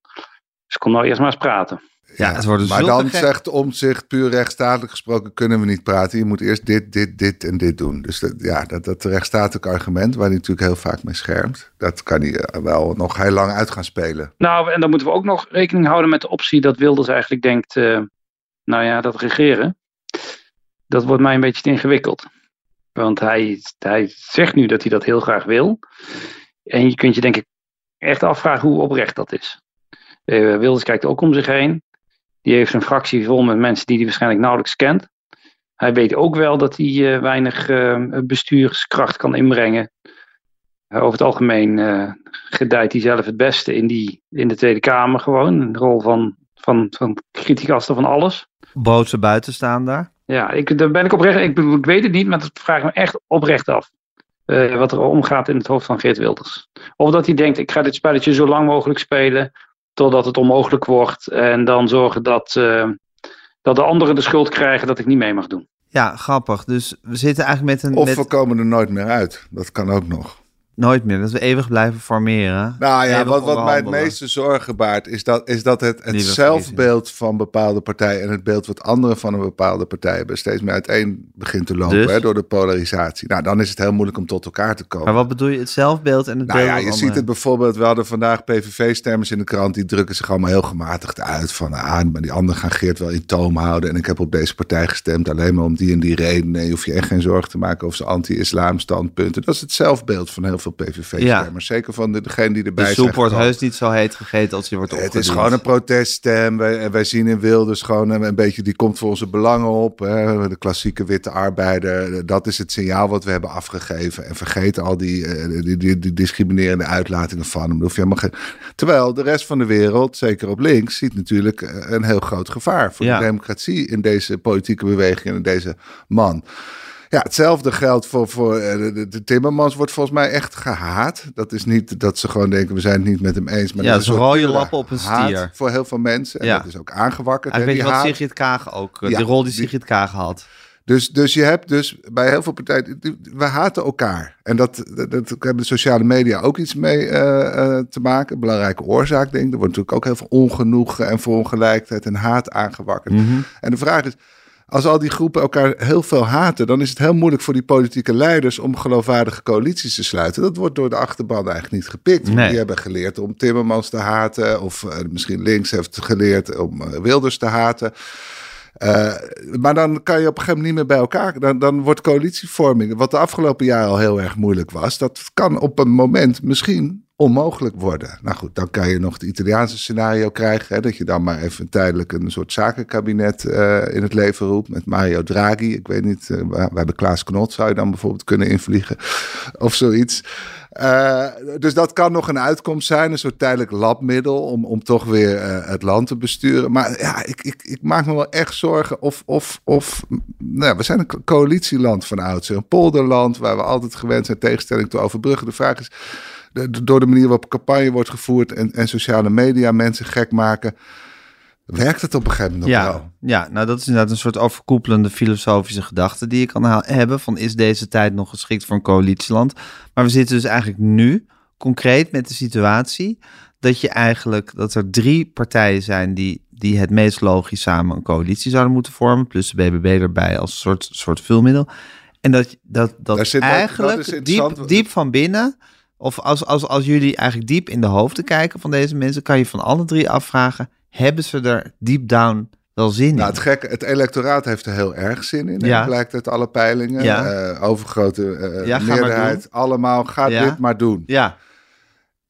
Dus kom nou eerst maar eens praten. Ja, het wordt dus maar dan zegt omzicht, puur rechtsstatelijk gesproken, kunnen we niet praten. Je moet eerst dit, dit, dit en dit doen. Dus dat, ja, dat, dat rechtsstatelijk argument, waar hij natuurlijk heel vaak mee schermt, dat kan hij eh, wel nog heel lang uit gaan spelen. Nou, en dan moeten we ook nog rekening houden met de optie dat Wilders eigenlijk denkt, uh, nou ja, dat regeren, dat wordt mij een beetje te ingewikkeld. Want hij, hij zegt nu dat hij dat heel graag wil. En je kunt je denk ik echt afvragen hoe oprecht dat is. Uh, Wilders kijkt ook om zich heen. Die heeft een fractie vol met mensen die hij waarschijnlijk nauwelijks kent. Hij weet ook wel dat hij uh, weinig uh, bestuurskracht kan inbrengen. over het algemeen gedijt hij zelf het beste in, die, in de Tweede Kamer gewoon. Een rol van, van, van criticaster van alles. Bootse buitenstaander. Ja, ik, daar ben ik oprecht. Ik, ik weet het niet, maar dat vraag ik me echt oprecht af. Uh, wat er omgaat in het hoofd van Geert Wilders. Of dat hij denkt, ik ga dit spelletje zo lang mogelijk spelen. Totdat het onmogelijk wordt. En dan zorgen dat, uh, dat de anderen de schuld krijgen dat ik niet mee mag doen. Ja, grappig. Dus we zitten eigenlijk met een. Of met... we komen er nooit meer uit. Dat kan ook nog. Nooit meer, dat we eeuwig blijven formeren. Nou ja, wat, wat mij het meeste zorgen baart, is dat, is dat het, het zelfbeeld van bepaalde partijen en het beeld wat anderen van een bepaalde partij hebben steeds meer uiteen begint te lopen dus? hè, door de polarisatie. Nou, dan is het heel moeilijk om tot elkaar te komen. Maar wat bedoel je, het zelfbeeld en het nou beeld? Ja, je ziet het bijvoorbeeld, we hadden vandaag PVV-stemmers in de krant, die drukken zich allemaal heel gematigd uit van, ah, maar die anderen gaan Geert wel in toom houden en ik heb op deze partij gestemd alleen maar om die en die reden. Nee, je hoeft je echt geen zorgen te maken over zijn anti-islam standpunten. Dat is het zelfbeeld van heel veel PVV ja. Zeker van de, degene die erbij de soep wordt heus niet zo heet gegeten als die wordt opgediend. Het is gewoon een proteststem. Wij, wij zien in Wilders gewoon een, beetje, die komt voor onze belangen op. Hè. De klassieke witte arbeider. Dat is het signaal wat we hebben afgegeven. En vergeet al die, eh, die, die, die discriminerende uitlatingen van hem. Hoef je geen... Terwijl de rest van de wereld, zeker op links, ziet natuurlijk eh, een heel groot gevaar voor de democratie in deze politieke beweging en in deze man. Ja, hetzelfde geldt voor, voor eh, de, de, Timmermans wordt volgens mij echt gehaat. Dat is niet dat ze gewoon denken, we zijn het niet met hem eens. Maar ja, dat is een rode lappen op een stier. Voor heel veel mensen. En ja. dat is ook aangewakkerd. En weet je wat Sigrid Kaag ook, ja, de rol die Sigrid Kaag had. Dus, dus je hebt dus bij heel veel partijen, we haten elkaar. En dat, dat, dat hebben de sociale media ook iets mee uh, uh, te maken. Belangrijke oorzaak, denk ik. Er wordt natuurlijk ook heel veel ongenoegen en verongelijkheid en haat aangewakkerd. Mm -hmm. En de vraag is, als al die groepen elkaar heel veel haten, dan is het heel moeilijk voor die politieke leiders om geloofwaardige coalities te sluiten. Dat wordt door de achterban eigenlijk niet gepikt. Nee. Die hebben geleerd om Timmermans te haten, of uh, misschien links heeft geleerd om uh, Wilders te haten. Uh, maar dan kan je op een gegeven moment niet meer bij elkaar. Dan, dan wordt coalitievorming, wat de afgelopen jaren al heel erg moeilijk was, dat kan op een moment misschien onmogelijk worden. Nou goed, dan kan je nog het Italiaanse scenario krijgen. Hè, dat je dan maar even tijdelijk een soort zakenkabinet uh, in het leven roept. Met Mario Draghi. Ik weet niet, uh, we hebben Klaas Knot, zou je dan bijvoorbeeld kunnen invliegen. Of zoiets. Uh, dus dat kan nog een uitkomst zijn, een soort tijdelijk labmiddel om, om toch weer het land te besturen. Maar ja, ik, ik, ik maak me wel echt zorgen of, of, of nou, we zijn een coalitieland van oudsher, een polderland waar we altijd gewend zijn tegenstelling te overbruggen. De vraag is, de, door de manier waarop campagne wordt gevoerd en, en sociale media mensen gek maken, werkt het op een gegeven moment ja, wel. Ja, nou dat is inderdaad een soort overkoepelende filosofische gedachte die je kan hebben van is deze tijd nog geschikt voor een coalitieland? Maar we zitten dus eigenlijk nu concreet met de situatie dat je eigenlijk dat er drie partijen zijn die, die het meest logisch samen een coalitie zouden moeten vormen, plus de BBB erbij als soort, soort vulmiddel. En dat, dat, dat zit- eigenlijk dat diep, diep van binnen, of als, als, als jullie eigenlijk diep in de hoofden kijken van deze mensen, kan je van alle drie afvragen, hebben ze er deep down wel zin in? Nou, het gekke, het electoraat heeft er heel erg zin in. Ja. Blijkt uit alle peilingen. Ja. Eh, overgrote eh, Ja, meerderheid. Allemaal, ga dit maar doen. Ja,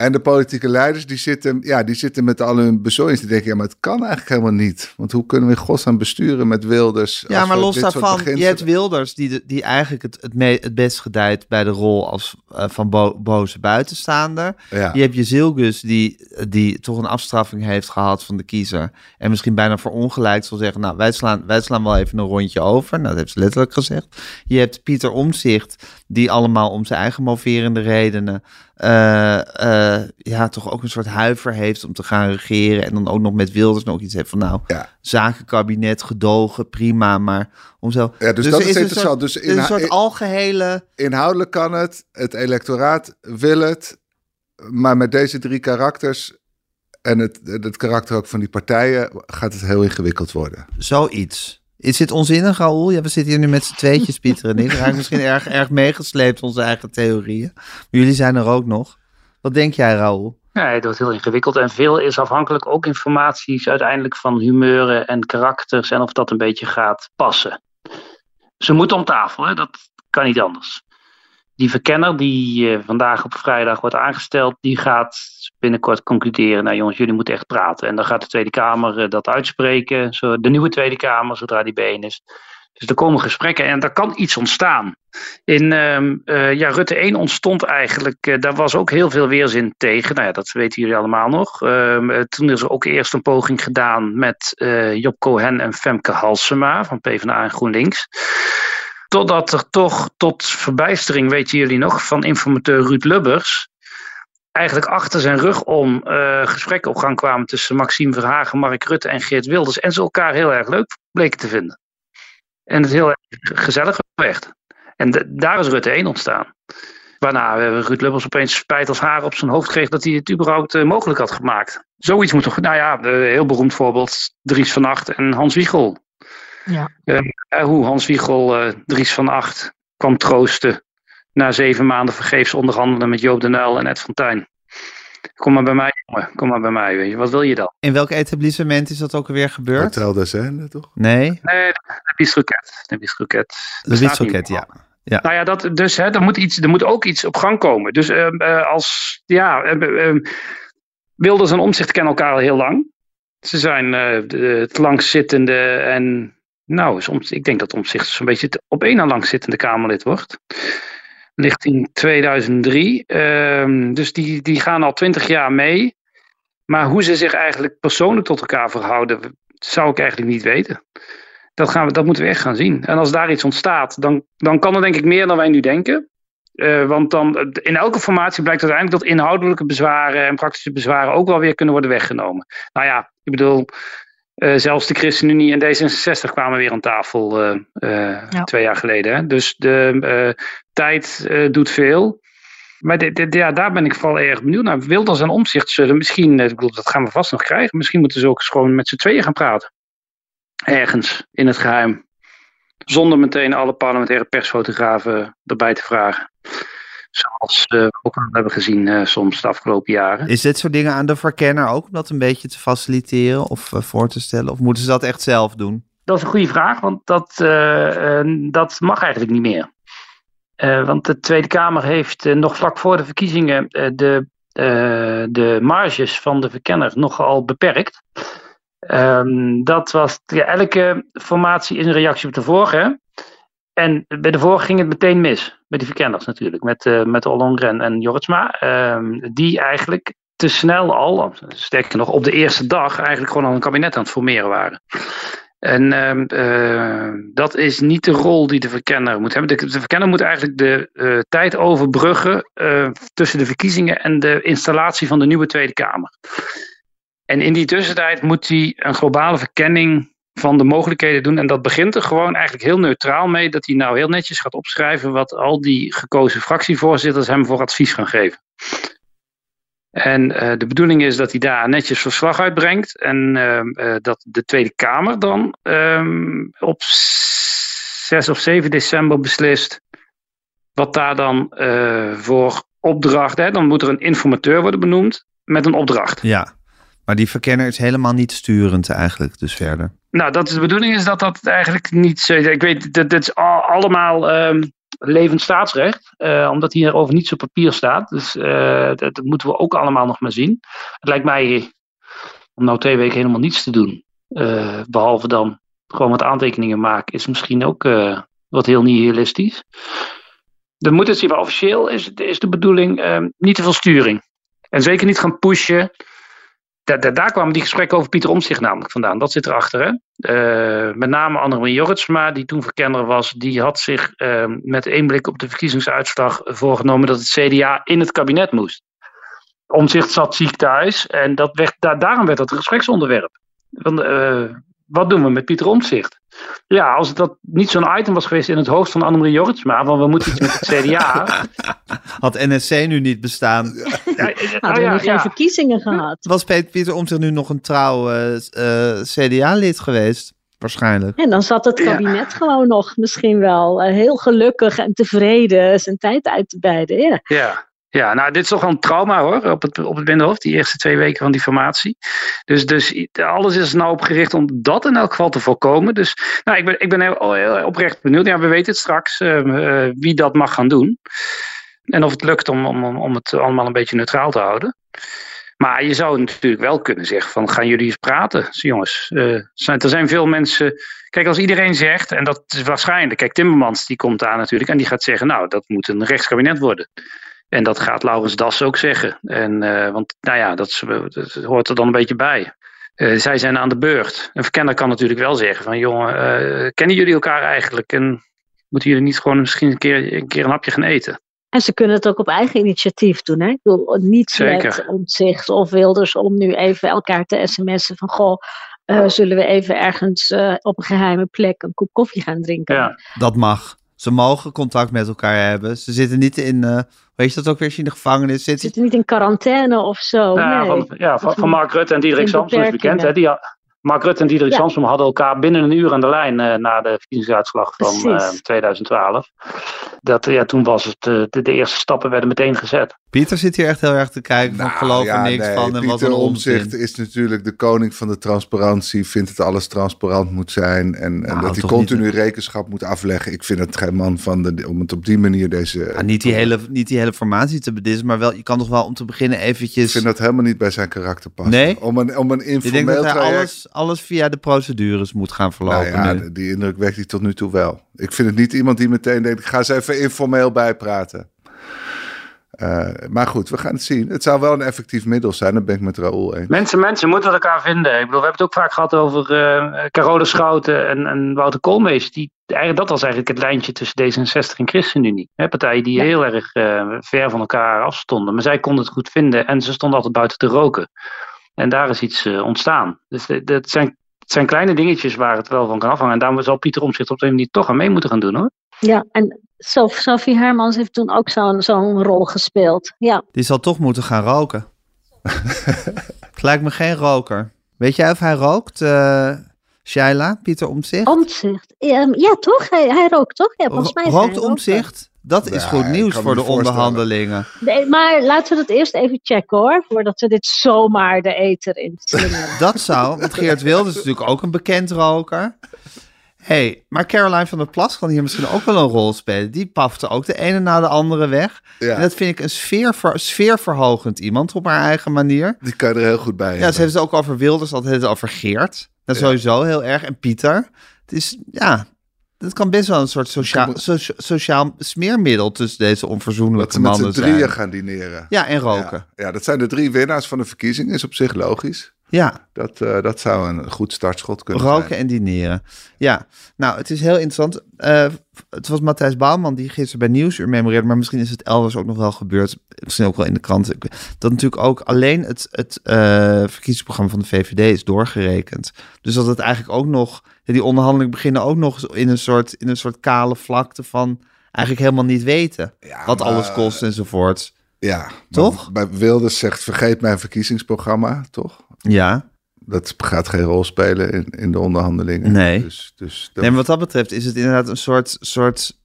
En de politieke leiders, die zitten, ja, die zitten met al hun bezorgdheid. Die denken, ja, maar het kan eigenlijk helemaal niet. Want hoe kunnen we in godsnaam besturen met Wilders? Ja, maar los daarvan, je hebt Wilders die, die eigenlijk het, het, het best gedijt bij de rol als eh, van bo- boze buitenstaander. Ja. Je hebt je Zilgus die, die toch een afstraffing heeft gehad van de kiezer. En misschien bijna verongelijkt zal zeggen, nou wij slaan, wij slaan wel even een rondje over. Nou, dat heeft ze letterlijk gezegd. Je hebt Pieter Omzicht die allemaal om zijn eigen moverende redenen... eh, eh, ja, toch ook een soort huiver heeft om te gaan regeren. En dan ook nog met Wilders nog iets heeft van nou, Ja. zakenkabinet, gedogen, prima, maar om zo... Ja, dus er dat is interessant. Dus is een soort in- algehele... Inhoudelijk kan het, het electoraat wil het, maar met deze drie karakters en het, het karakter ook van die partijen gaat het heel ingewikkeld worden. Zoiets. Is dit onzinnig, Raoul? Ja, we zitten hier nu met z'n tweetjes, Pieter en ik. We misschien erg, erg meegesleept, onze eigen theorieën. Jullie zijn er ook nog. Wat denk jij, Raoul? Ja, het wordt heel ingewikkeld en veel is afhankelijk ook informaties uiteindelijk van humeuren en karakters en of dat een beetje gaat passen. Ze moeten om tafel, hè? dat kan niet anders. Die verkenner die eh, vandaag op vrijdag wordt aangesteld, die gaat binnenkort concluderen, nou jongens, jullie moeten echt praten. En dan gaat de Tweede Kamer eh, dat uitspreken, zo, de nieuwe Tweede Kamer, zodra die bijeen is. Dus er komen gesprekken en er kan iets ontstaan. In ehm, eh, ja, Rutte 1 ontstond eigenlijk, daar was ook heel veel weerzin tegen. Nou ja, dat weten jullie allemaal nog. Ehm, eh, toen is er ook eerst een poging gedaan met Job Cohen en Femke Halsema van PvdA en GroenLinks. Totdat er toch tot verbijstering, weten jullie nog, van informateur Ruud Lubbers eigenlijk achter zijn rug om eh, gesprekken op gang kwamen tussen Maxime Verhagen, Mark Rutte en Geert Wilders. En ze elkaar heel erg leuk bleken te vinden. En het heel erg gezellig werd. En de- daar is Rutte 1 ontstaan. Waarna Ruud Lubbers opeens spijt als haar op zijn hoofd kreeg dat hij het überhaupt eh, mogelijk had gemaakt. Zoiets moet toch, nou ja, een heel beroemd voorbeeld, Dries van Acht en Hans Wiegel. Ja. Eh, hoe Hans Wiegel eh, Dries van Acht kwam troosten na zeven maanden vergeefs onderhandelen met Joop den Uyl en Ed van Tijn. Kom maar bij mij, jongen. Kom maar bij mij. Weet je. Wat wil je dan? In welk etablissement is dat ook alweer gebeurd? Hotel de toch? Nee, Nee, de Bistroket. De Bistroket. de niet ja. ja. Nou ja, dat, dus hè, er, moet iets, er moet ook iets op gang komen. Dus eh, als, ja, eh, eh, Wilders en Omzicht kennen elkaar al heel lang. Ze zijn eh, de, het langzittende en, nou, soms, ik denk dat Omzicht zo'n beetje op één na langzittende Kamerlid wordt. Ligt in 2003. Ehm, dus die, die gaan al twintig jaar mee. Maar hoe ze zich eigenlijk persoonlijk tot elkaar verhouden, zou ik eigenlijk niet weten. Dat, gaan we, dat moeten we echt gaan zien. En als daar iets ontstaat, dan, dan kan er denk ik meer dan wij nu denken. Eh, want dan, eh, in elke formatie blijkt uiteindelijk dat inhoudelijke bezwaren en praktische bezwaren ook wel weer kunnen worden weggenomen. Nou ja, ik bedoel, eh, zelfs de ChristenUnie en D66 kwamen weer aan tafel eh, eh, Ja. twee jaar geleden. Hè? Dus de tijd doet veel. Maar dit, dit- ja, daar ben ik vooral erg benieuwd naar. Wilders en Omzicht zullen misschien, ik bedoel, dat gaan we vast nog krijgen. Misschien moeten ze ook eens gewoon met z'n tweeën gaan praten. Ergens in het geheim. Zonder meteen alle parlementaire persfotografen erbij te vragen. Zoals eh, we ook al hebben gezien eh, soms de afgelopen jaren. Is dit soort dingen aan de verkenner ook om dat een beetje te faciliteren of eh, voor te stellen? Of moeten ze dat echt zelf doen? Dat is een goede vraag, want dat, eh, dat mag eigenlijk niet meer. Eh, want de Tweede Kamer heeft nog vlak voor de verkiezingen eh, de, eh, de marges van de verkenner nogal beperkt. Ehm, dat was, ja, elke formatie is een reactie op de vorige. En bij de vorige ging het meteen mis. Met die verkenners natuurlijk. Met, eh met Ollongren en Jorritsma. Ehm, die eigenlijk te snel al, sterker nog, op de eerste dag eigenlijk gewoon al een kabinet aan het formeren waren. En ehm, eh, dat is niet de rol die de verkenner moet hebben. De, de verkenner moet eigenlijk de eh, tijd overbruggen tussen de verkiezingen en de installatie van de nieuwe Tweede Kamer. En in die tussentijd moet hij een globale verkenning van de mogelijkheden doen. En dat begint er gewoon eigenlijk heel neutraal mee. Dat hij nou heel netjes gaat opschrijven wat al die gekozen fractievoorzitters hem voor advies gaan geven. En uh, de bedoeling is dat hij daar netjes verslag uitbrengt. En uh, dat de Tweede Kamer dan um, op 6 of 7 december beslist. Wat daar dan voor opdracht. Hè? Dan moet er een informateur worden benoemd met een opdracht. Ja, maar die verkenner is helemaal niet sturend eigenlijk, dus verder. Nou, dat is de bedoeling is dat dat eigenlijk niet. Ik weet, dat, dat is allemaal. Um, levend staatsrecht, uh, omdat hierover niets op papier staat. Dus uh, dat, moeten we ook allemaal nog maar zien. Het lijkt mij om nou twee weken helemaal niets te doen, uh, behalve dan gewoon wat aantekeningen maken, is misschien ook wat heel nihilistisch. De moet het zien, officieel is, is de bedoeling niet te veel sturing. En zeker niet gaan pushen daar, kwamen die gesprekken over Pieter Omtzigt namelijk vandaan. Dat zit erachter. Hè? Uh, met name Annemarie Jorritsma, die toen verkenner was, die had zich uh, met één blik op de verkiezingsuitslag voorgenomen dat het CDA in het kabinet moest. Omtzigt zat ziek thuis en dat werd, daar, daarom werd dat een gespreksonderwerp. Want, uh, wat doen we met Pieter Omtzigt? Ja, als dat niet zo'n item was geweest in het hoofd van Annemarie Jorritsma, want we moeten iets met het CDA. Had NSC nu niet bestaan. Ja, ja, Hadden we ja, geen verkiezingen gehad. Was Pieter Omtzigt nu nog een trouw uh, uh, CDA-lid geweest? Waarschijnlijk. En dan zat het kabinet gewoon nog misschien wel uh, heel gelukkig en tevreden zijn tijd uit te bijden. Ja. Ja. Nou, dit is toch wel een trauma hoor, op het, op het binnenhoofd, die eerste twee weken van die formatie. Dus, dus alles is nou opgericht om dat in elk geval te voorkomen. Dus nou, ik ben, ik ben heel, oprecht benieuwd. Ja, we weten het straks uh, uh, wie dat mag gaan doen. En of het lukt om, om, om het allemaal een beetje neutraal te houden. Maar je zou natuurlijk wel kunnen zeggen van gaan jullie eens praten, jongens. Uh, zijn, er zijn veel mensen... Kijk, als iedereen zegt, en dat is waarschijnlijk... Kijk, Timmermans die komt daar natuurlijk en die gaat zeggen... nou, dat moet een rechtskabinet worden. En dat gaat Laurens Das ook zeggen. En, uh, want nou ja, dat, dat, hoort er dan een beetje bij. Uh, zij zijn aan de beurt. Een verkenner kan natuurlijk wel zeggen van jongen, uh, kennen jullie elkaar eigenlijk? En moeten jullie niet gewoon misschien een keer een, keer een hapje gaan eten? En ze kunnen het ook op eigen initiatief doen. Hè? Ik bedoel, niet Zeker. met omzicht of Wilders om nu even elkaar te sms'en van goh, uh, zullen we even ergens uh, op een geheime plek een kop koffie gaan drinken. Ja. Dat mag. Ze mogen contact met elkaar hebben. Ze zitten niet in, uh, weet je dat ook weer, als je in de gevangenis zit? Zitten niet in quarantaine of zo. Ja, nee. van, ja, van, van Mark Rutte en Diederik Samson is bekend. Hè? Die, Mark Rutte en Diederik ja. Samsom hadden elkaar binnen een uur aan de lijn uh, na de verkiezingsuitslag van uh, 2012. Dat, ja, toen was het, uh, de, de, eerste stappen werden meteen gezet. Pieter zit hier echt heel erg te kijken van nou, geloof ja, er niks nee, van. En Pieter wat een Omzicht is natuurlijk de koning van de transparantie. Vindt dat alles transparant moet zijn. En, nou, en dat hij continu niet, rekenschap moet afleggen. Ik vind het geen man van de, om het op die manier deze... Ja, niet, die hele, niet die hele formatie te bedissen, maar wel, je kan toch wel om te beginnen eventjes... Ik vind dat helemaal niet bij zijn karakter passen. Nee? Om een, om een informeel traject... Alles, alles via de procedures moet gaan verlopen. Nou ja, die indruk wekt hij tot nu toe wel. Ik vind het niet iemand die meteen denkt, ik ga eens even informeel bijpraten. Uh, maar goed, we gaan het zien. Het zou wel een effectief middel zijn, dat ben ik met Raoul eens. Mensen, mensen moeten elkaar vinden. Ik bedoel, we hebben het ook vaak gehad over uh, Carole Schouten en, en Wouter Koolmees. Die, eigenlijk, dat was eigenlijk het lijntje tussen D66 en ChristenUnie. Hè, partijen die ja. heel erg uh, ver van elkaar afstonden. Maar zij konden het goed vinden en ze stonden altijd buiten te roken. En daar is iets ontstaan. Dus dat zijn het zijn kleine dingetjes waar het wel van kan afhangen. En daarom zal Pieter Omtzigt op een manier toch aan mee moeten gaan doen hoor. Ja, en Sophie Hermans heeft toen ook zo'n zo'n rol gespeeld. Ja. Die zal toch moeten gaan roken. het lijkt me geen roker. Weet jij of hij rookt, uh, Shaila, Pieter Omtzigt? Omtzigt, ja, ja toch? Hij, hij rookt toch? Ja, volgens mij rookt Omtzigt? Dat is ja, goed nieuws voor de onderhandelingen. Nee, maar laten we dat eerst even checken hoor. Voordat we dit zomaar de eter in dat zou, want Geert Wilders is natuurlijk ook een bekend roker. Hey, maar Caroline van der Plas kan hier misschien ook wel een rol spelen. Die pafte ook de ene na de andere weg. Ja. En dat vind ik een sfeer, sfeerverhogend iemand op haar eigen manier. Die kan je er heel goed bij Ja, hebben. ze heeft het ook over Wilders, dat heeft het over Geert. Dat is ja. sowieso heel erg. En Pieter. Het is, ja, het kan best wel een soort sociaal, so, sociaal smeermiddel tussen deze onverzoenlijke mannen zijn. Dat ze met drieën gaan dineren. Ja, en roken. Ja, ja, dat zijn de drie winnaars van de verkiezing. Is op zich logisch. Ja. Dat, uh, dat zou een goed startschot kunnen roken zijn. Roken en dineren. Ja, nou, het is heel interessant. Uh, het was Matthijs Bouwman die gisteren bij Nieuwsuur memoreerde, maar misschien is het elders ook nog wel gebeurd. Misschien ook wel in de krant. Dat natuurlijk ook alleen het, het uh, verkiezingsprogramma van de VVD is doorgerekend. Dus dat het eigenlijk ook nog die onderhandelingen beginnen ook nog in een soort, in een soort kale vlakte van eigenlijk helemaal niet weten ja, wat maar, alles kost enzovoort. Ja, Toch? Bij Wilders zegt vergeet mijn verkiezingsprogramma, toch? Ja. Dat gaat geen rol spelen in, in de onderhandelingen. Nee. Dus, dus dat- Nee, maar wat dat betreft is het inderdaad een soort, soort...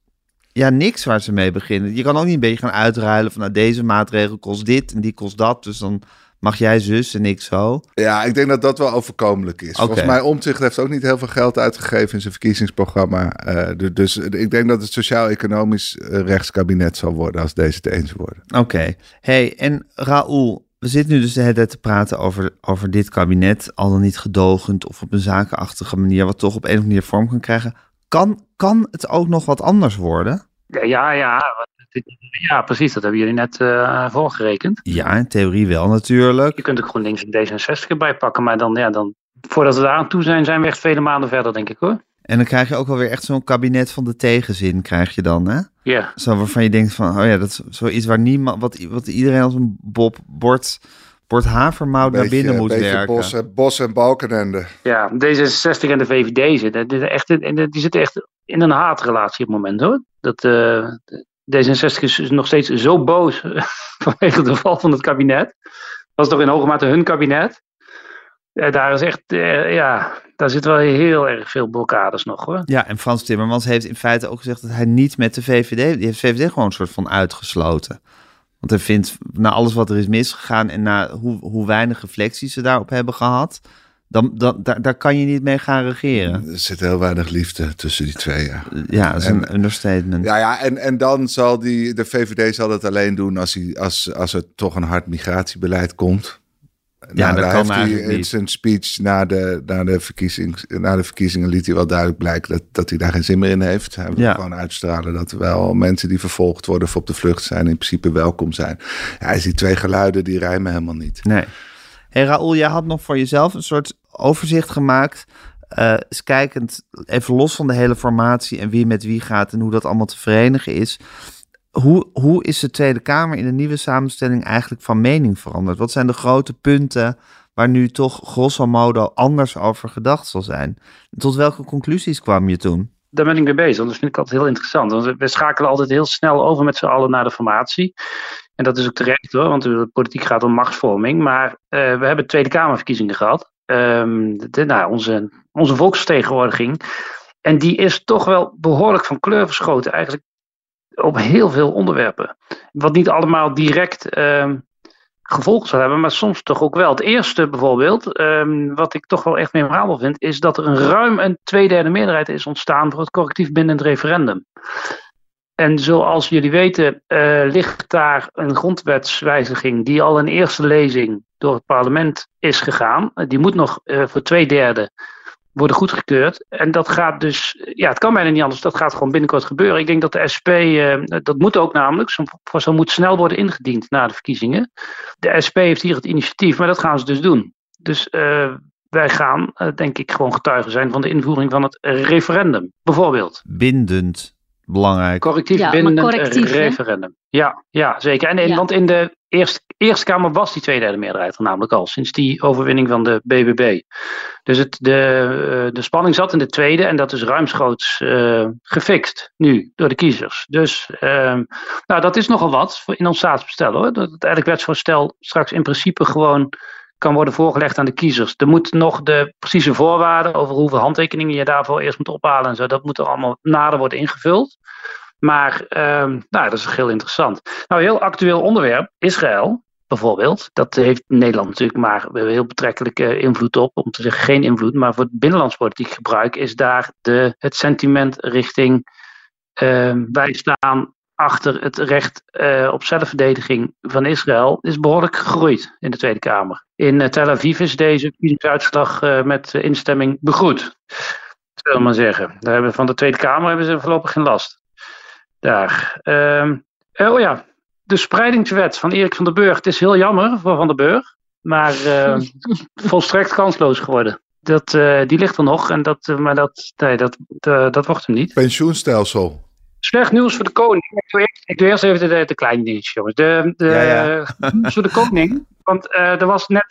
Ja, niks waar ze mee beginnen. Je kan ook niet een beetje gaan uitruilen van... Nou, deze maatregel kost dit en die kost dat. Dus dan mag jij zus en ik zo. Ja, ik denk dat dat wel overkomelijk is. Volgens mij, Omtzigt heeft ook niet heel veel geld uitgegeven in zijn verkiezingsprogramma. Eh, du- dus ik denk dat het sociaal-economisch eh, rechtskabinet zal worden als deze het eens worden. Oké. hey, en Raoul, we zitten nu dus de hele tijd te praten over, over dit kabinet. Al dan niet gedogend of op een zakenachtige manier... wat toch op een of andere manier vorm kan krijgen. Kan, kan het ook nog wat anders worden? Ja, ja, ja, precies. Dat hebben jullie net eh, voorgerekend. Ja, in theorie wel natuurlijk. Je kunt ook gewoon links en D66 erbij pakken. Maar dan, ja, dan, voordat we daar aan toe zijn, zijn we echt vele maanden verder, denk ik hoor. En dan krijg je ook wel weer echt zo'n kabinet van de tegenzin, krijg je dan, hè? Ja, Zo waarvan je denkt van, oh ja, dat is zoiets waar niemand, wat, wat iedereen als een bob, bord, bord havermout naar binnen moet werken. Bos, en- Bos en Balkenende. ja, D66 en de VVD zitten, dit is echt, die zitten echt in een haatrelatie op het moment hoor. Dat, eh, D66 is nog steeds zo boos vanwege de val van het kabinet. Dat is toch in hoge mate hun kabinet. Eh, daar is echt, eh, ja, daar zit wel heel erg veel blokkades nog hoor. Ja, en Frans Timmermans heeft in feite ook gezegd dat hij niet met de VVD, die heeft VVD gewoon een soort van uitgesloten. Want hij vindt, na alles wat er is misgegaan en na hoe, hoe weinig reflecties ze daarop hebben gehad, dan, dan, daar, daar kan je niet mee gaan regeren. Er zit heel weinig liefde tussen die twee, ja. Ja, dat is een En- understatement. Ja, ja en, en dan zal die, de VVD zal dat alleen doen als, hij, als, als er toch een hard migratiebeleid komt. Ja, dat daar kan heeft hij eigenlijk in zijn speech na de, na, de verkiezings, na de verkiezingen liet hij wel duidelijk blijken dat, dat hij daar geen zin meer in heeft. Hij wil Ja. gewoon uitstralen dat wel mensen die vervolgd worden of op de vlucht zijn in principe welkom zijn. Ja, is die twee geluiden die rijmen helemaal niet. Nee. Hey Raoul, jij had nog voor jezelf een soort overzicht gemaakt. eh eens kijkend, even los van de hele formatie en wie met wie gaat en hoe dat allemaal te verenigen is. Hoe, hoe is de Tweede Kamer in de nieuwe samenstelling eigenlijk van mening veranderd? Wat zijn de grote punten waar nu toch grosso modo anders over gedacht zal zijn? Tot welke conclusies kwam je toen? daar ben ik mee bezig. Dat vind ik altijd heel interessant. Want we- schakelen altijd heel snel over met z'n allen naar de formatie. En dat is ook terecht hoor, want de politiek gaat om machtsvorming. Maar eh, we hebben Tweede Kamerverkiezingen gehad. De, nou, onze, onze volksvertegenwoordiging. En die is toch wel behoorlijk van kleur verschoten. Eigenlijk op heel veel onderwerpen. Wat niet allemaal direct ehm, gevolgen zal hebben, maar soms toch ook wel. Het eerste bijvoorbeeld, ehm, wat ik toch wel echt memorabel vind, is dat er een ruim een tweederde meerderheid is ontstaan voor het correctief bindend referendum. En zoals jullie weten, eh, ligt daar een grondwetswijziging die al in eerste lezing door het parlement is gegaan. Die moet nog eh, voor twee derde worden goedgekeurd. En dat gaat dus, ja, het kan bijna niet anders, dat gaat gewoon binnenkort gebeuren. Ik denk dat de SP, eh, dat moet ook namelijk, zo, moet snel worden ingediend na de verkiezingen. De SP heeft hier het initiatief, maar dat gaan ze dus doen. Dus eh, wij gaan, eh, denk ik, gewoon getuigen zijn van de invoering van het referendum. Bijvoorbeeld. Bindend, belangrijk. Correctief Ja, bindend correctief, hè? referendum. Ja, ja, zeker. En in, Ja. want in de Eerste, Eerste Kamer was die tweederde meerderheid er namelijk al, sinds die overwinning van de BBB. Dus het, de, eh, de spanning zat in de tweede en dat is ruimschoots eh, gefixt nu door de kiezers. Dus ehm, nou, dat is nogal wat voor in ons staatsbestel hoor. Dat het eigenlijk wetsvoorstel straks in principe gewoon kan worden voorgelegd aan de kiezers. Er moet nog de precieze voorwaarden over hoeveel handtekeningen je daarvoor eerst moet ophalen en zo. Dat moet er allemaal nader worden ingevuld. Maar ehm, nou, dat is heel interessant. Nou, een heel actueel onderwerp, Israël bijvoorbeeld. Dat heeft Nederland natuurlijk maar heel betrekkelijke invloed op. Om te zeggen geen invloed, maar voor het binnenlands politiek gebruik is daar de, het sentiment richting ehm, wij staan achter het recht eh, op zelfverdediging van Israël is behoorlijk gegroeid in de Tweede Kamer. In eh, Tel Aviv is deze verkiezingsuitslag eh, met instemming begroet. Zullen we maar zeggen. Daar hebben, van de Tweede Kamer hebben ze voorlopig geen last. Daar. Ehm, eh, oh ja, de spreidingswet van Erik van der Burg. Het is heel jammer voor Van der Burg, maar eh, volstrekt kansloos geworden. Dat, eh, die ligt er nog, en dat, maar dat, nee, dat, eh, dat wordt hem niet. Pensioenstelsel. Slecht nieuws voor de koning. Ik doe eerst, ik doe eerst even de, de kleine dingetjes, jongens. De, de, Ja, ja. nieuws voor de koning. Want eh, er was net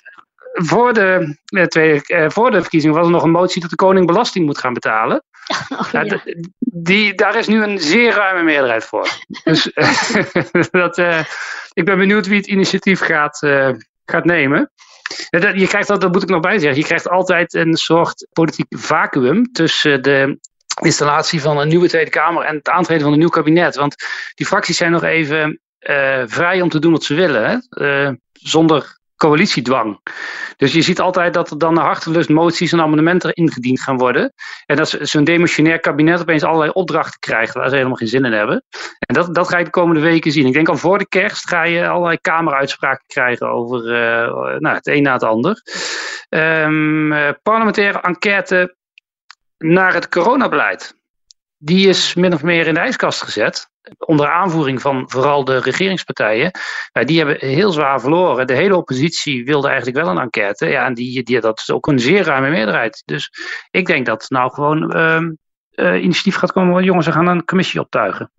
voor de, uh, tweede, voor de verkiezingen was er nog een motie dat de koning belasting moet gaan betalen. Oh, ja. die, daar is nu een zeer ruime meerderheid voor. dus dat, ik ben benieuwd wie het initiatief gaat, gaat nemen. Je krijgt, dat moet ik nog bij zeggen, je krijgt altijd een soort politiek vacuüm tussen de installatie van een nieuwe Tweede Kamer en het aantreden van een nieuw kabinet. Want die fracties zijn nog even uh, vrij om te doen wat ze willen, hè? Uh, zonder coalitiedwang. Dus je ziet altijd dat er dan naar hartelust moties en amendementen ingediend gaan worden. En dat zo'n demissionair kabinet opeens allerlei opdrachten krijgt waar ze helemaal geen zin in hebben. En dat, dat ga je de komende weken zien. Ik denk al voor de kerst ga je allerlei kameruitspraken krijgen over uh, nou, het een na het ander. Um, parlementaire enquête naar het coronabeleid. Die is min of meer in de ijskast gezet. Onder aanvoering van vooral de regeringspartijen. Ja, die hebben heel zwaar verloren. De hele oppositie wilde eigenlijk wel een enquête. Ja, en die, die, dat is ook een zeer ruime meerderheid. Dus ik denk dat nou gewoon uh, initiatief gaat komen. Jongens, we gaan een commissie optuigen.